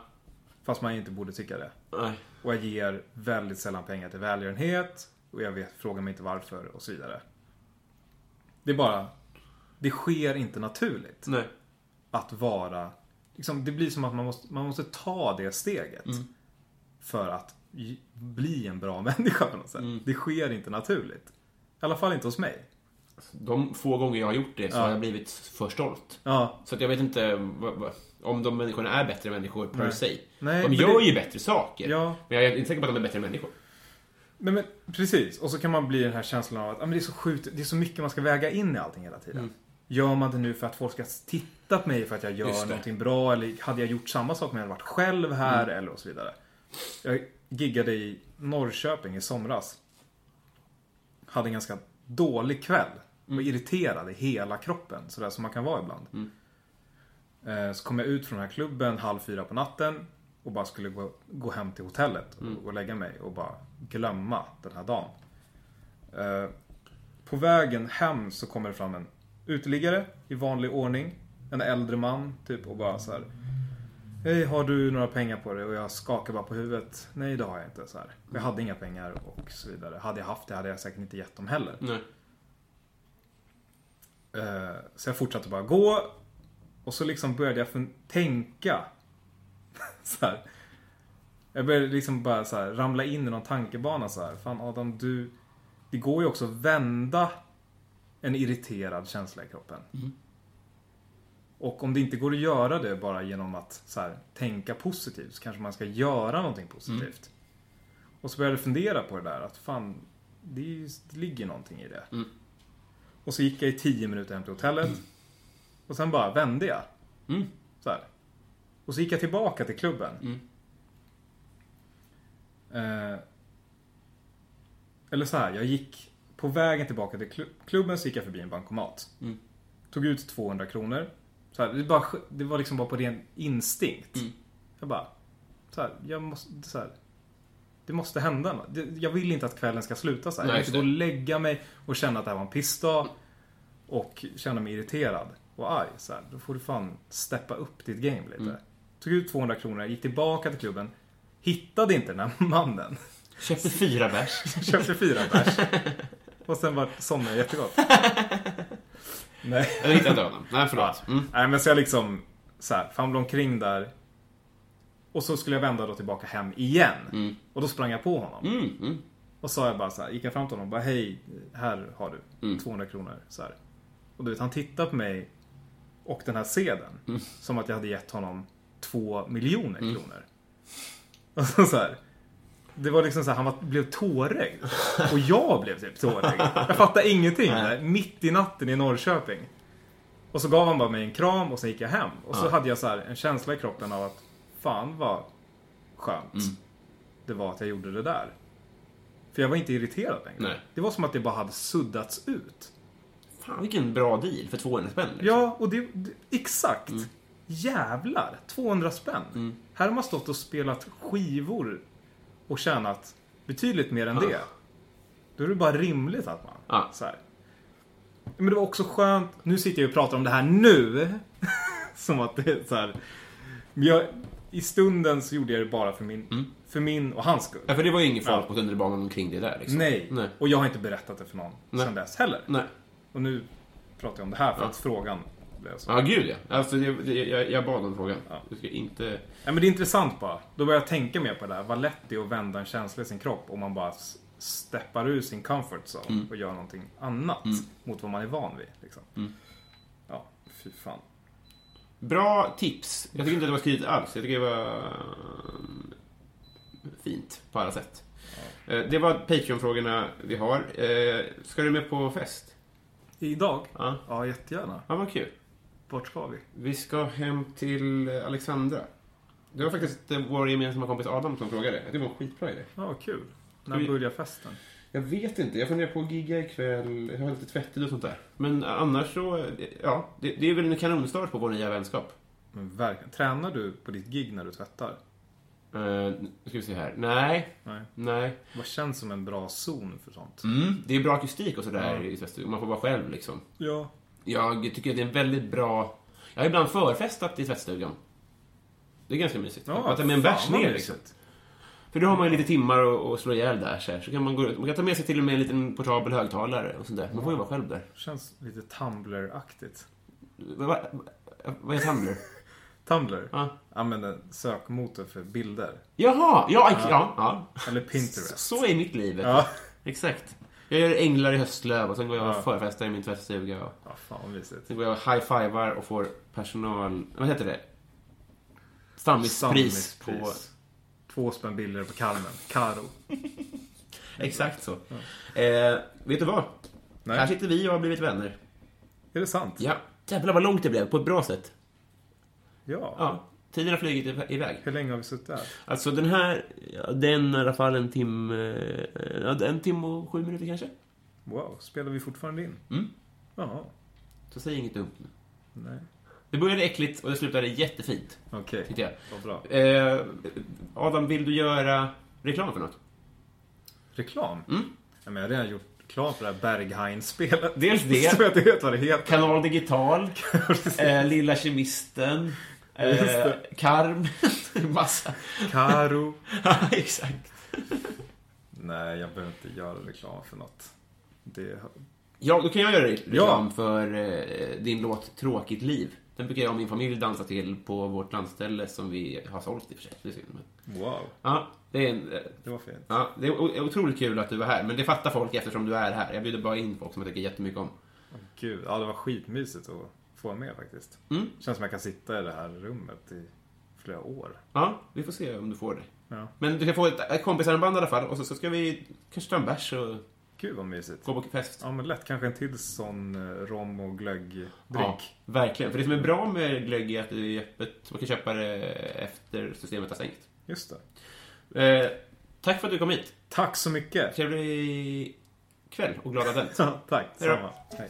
Fast man inte borde tycka det. Nej. Och jag ger väldigt sällan pengar till välgörenhet. Och jag vet, frågar mig inte varför och så vidare. Det är bara... Det sker inte naturligt. Nej. Att vara... Liksom, det blir som att man måste, man måste ta det steget. Mm. För att bli en bra människa på något sätt. Mm. Det sker inte naturligt. I alla fall inte hos mig. De få gånger jag har gjort det så Ja. har jag blivit för stolt. Ja, Så att jag vet inte om de människorna är bättre människor per Nej. se. Nej, de gör det- ju bättre saker. Ja. Men jag är inte säker på att de är bättre människor. Nej men precis. Och så kan man bli den här känslan av att ah, men det är så sjukt, det är så mycket man ska väga in i allting hela tiden. Mm. Gör man det nu för att folk ska titta på mig för att jag gör någonting bra? Eller hade jag gjort samma sak om jag hade varit själv här? Mm. Eller och så vidare. Jag giggade i Norrköping i somras. Hade en ganska dålig kväll. Var irriterad i hela kroppen. Sådär som man kan vara ibland. Mm. Eh, Så kom jag ut från den här klubben halv fyra på natten. Och bara skulle gå, gå hem till hotellet och, Mm. och lägga mig och bara glömma den här dagen. Eh, På vägen hem så kommer det fram en uteliggare i vanlig ordning. En äldre man typ och bara så här. Hej, har du några pengar på dig? Och jag skakar bara på huvudet. Nej, det har jag inte. Så här. Jag hade inga pengar och så vidare. Hade jag haft det hade jag säkert inte gett dem heller. Nej. Eh, Så jag fortsatte bara gå. Och så liksom började jag tänka. så här. Jag började liksom bara så här, ramla in i någon tankebana så här. Fan Adam, du... Det går ju också att vända en irriterad känsla i kroppen. Och om det inte går att göra det bara genom att så här, tänka positivt så kanske man ska göra någonting positivt. Och så började jag fundera på det där att fan, det, ju- det ligger någonting i det. Och så gick jag i tio minuter hem till hotellet. Och sen bara vände jag. Så här. Och så gick jag tillbaka till klubben. Eh, eller så här, jag gick på vägen tillbaka till klu- klubben så gick jag förbi en bankomat. Tog ut 200 kronor. Så här, det, bara, det var liksom bara på ren instinkt. Jag bara, så här, jag måste, så här, det måste hända något. Jag vill inte att kvällen ska sluta så här. Nej, jag måste gå och lägga mig och känna att det här var en pissdag. Och känna mig irriterad och arg. Så här, då får du fan steppa upp ditt game lite. Mm. Tog ut 200 kronor, gick tillbaka till klubben. Hittade inte den här mannen. Köpte fyra bärs. Köpte fyra bärs. Och sen var somnade jag jättegott. Nej. Jag hittade inte honom. Nej, förlåt. Mm. Nej men så jag liksom så här, famlade omkring där. Och så skulle jag vända då tillbaka hem igen. Och då sprang jag på honom. Mm. Mm. Och sa jag bara så här, gick jag fram till honom och bara hej, här har du Mm. 200 kronor. Så här. Och du vet, han tittade på mig och den här sedeln. Mm. Som att jag hade gett honom två miljoner kronor. Och så, så här. Det var liksom så här, han var, blev tårögd. Och jag blev typ tårögd. Jag fattade ingenting. Där, mitt i natten i Norrköping. Och så gav han bara mig en kram och sen gick jag hem. Och så hade jag så här en känsla i kroppen av att fan vad skönt Mm. det var att jag gjorde det där. För jag var inte irriterad längre. Nej. Det var som att det bara hade suddats ut. Fan, vilken bra deal för 200 spänn. liksom. Ja, och det, det exakt. Mm. Jävlar, 200 spänn. Här har man stått och spelat skivor och tjänat betydligt mer än det. Då är det bara rimligt att man... Ja. Så här. Men det var också skönt. Nu sitter jag och pratar om det här nu. Som att det är så här. Men jag, I stunden så gjorde jag det bara för min, för min och hans skull. Ja, för det var ju ingen folk Ja. på tunnelbanan omkring det där. Liksom. Nej. Nej. Och jag har inte berättat det för någon Nej. sedan dess heller. Nej. Och nu pratar jag om det här för att frågan blev så. Ja, gud ja. Alltså, det, jag, jag bad om frågan. Ja. Du ska inte... Ja, men det är intressant bara. Då börjar jag tänka mer på det där. Vad lätt det är att vända en känsla i sin kropp om man bara steppar ur sin comfort zone Mm. och gör någonting annat mot vad man är van vid. Liksom. Ja, fy fan. Bra tips. Jag tycker inte att det var skrivet alls. Jag tycker det var mm, fint på alla sätt. Eh, Det var Patreon-frågorna vi har. Eh, Ska du med på fest? Idag? Ja. Ja, jättegärna. Ja, vad kul. Vart ska vi? Vi ska hem till Alexandra. Det var faktiskt eh, vår gemensamma kompis Adam som frågade. Det var en skitbra idé. Ja, kul. När vi- börjar festen? Jag vet inte. Jag funderar på att gigga ikväll. Jag har lite tvättid och sånt där. Men annars så, eh, ja. Det, det är väl en kanonstart på vår nya vänskap. Men verkligen. Tränar du på ditt gig när du tvättar? Uh, ska vi se här. Nej. Nej. Nej. Vad känns som en bra zon för sånt? Mm, det är bra akustik och sådär i tvättstugan. Man får vara själv liksom. Ja. Jag tycker att det är en väldigt bra... Jag har ibland förfestat i tvättstugan. Det är ganska mysigt. Ja, att ta med en bärs ner liksom. För då har man ju lite timmar att slå ihjäl där. Så, här. så kan man gå. Man kan ta med sig till och med en liten portabel högtalare och sånt där. Man får ju vara själv där. Känns lite Tumblr-aktigt. Vad, vad, vad är Tumblr? Tumblr? Ja. Använder sökmotor för bilder. Jaha! Ja, ja, ja. Eller Pinterest. Så är mitt liv. Ja. Exakt. Jag gör änglar i höstlöv och sen går jag och Ja. förfestar i min tvättstuga. Och Ja, fan vad mysigt. sen går jag och high-fivar och får personal... Vad heter det? Stammispris på... Stammispris. Två spänn billigare på Kalmen. Karo. Exakt så. Eh, vet du vad? Nej. Här sitter vi och har blivit vänner. Är det sant? Ja. Jävlar vad långt det blev, på ett bra sätt. Ja. Ja. Tiden har flugit iväg. Hur länge har vi suttit här? Alltså den här, den är i alla fall en timme, en timme och sju minuter kanske. Wow, spelar vi fortfarande in? Mm. Jaha. Så säg inget dumt nu. Nej. Det började äckligt och det slutade jättefint, Okej. jag. Vad bra. Eh, Adam, vill du göra reklam för något? Reklam? Mm. Ja, men jag har redan gjort klart för det här Berghain-spelet. Dels det. Så jag inte vet vad det heter. Kanal Digital, eh, Lilla Kemisten, eh. Karm, massa. Karo. Ja, Exakt. Nej, jag behöver inte göra reklam för något. Det... Ja, då kan jag göra reklam Ja. för eh, din låt Tråkigt liv. Den brukar jag och min familj dansa till på vårt landställe som vi har sålt i och för sig. Är. Wow, Ja, det är, en, eh, det var fint. ja, det är otroligt kul att du var här, men det fattar folk eftersom du är här. Jag bjuder bara in folk som jag tycker jättemycket om. Gud, ja det var skitmysigt att få med faktiskt. Mm. Känns som jag kan sitta i det här rummet i flera år. Ja, vi får se om du får det. Ja. Men du kan få ett, kompisarmband i alla fall och så, så ska vi kanske ta en bärs och Gud vad mysigt. gå på fest. Ja men lätt, kanske en till sån eh, rom och glöggdrink. Ja, verkligen. För det som är bra med glögg är att det är öppet. Man kan köpa det efter systemet har stängt. Just det. Eh, tack för att du kom hit. Tack så mycket. Trevlig kväll och glad advent. Ja, tack, Hej då. samma. Hej.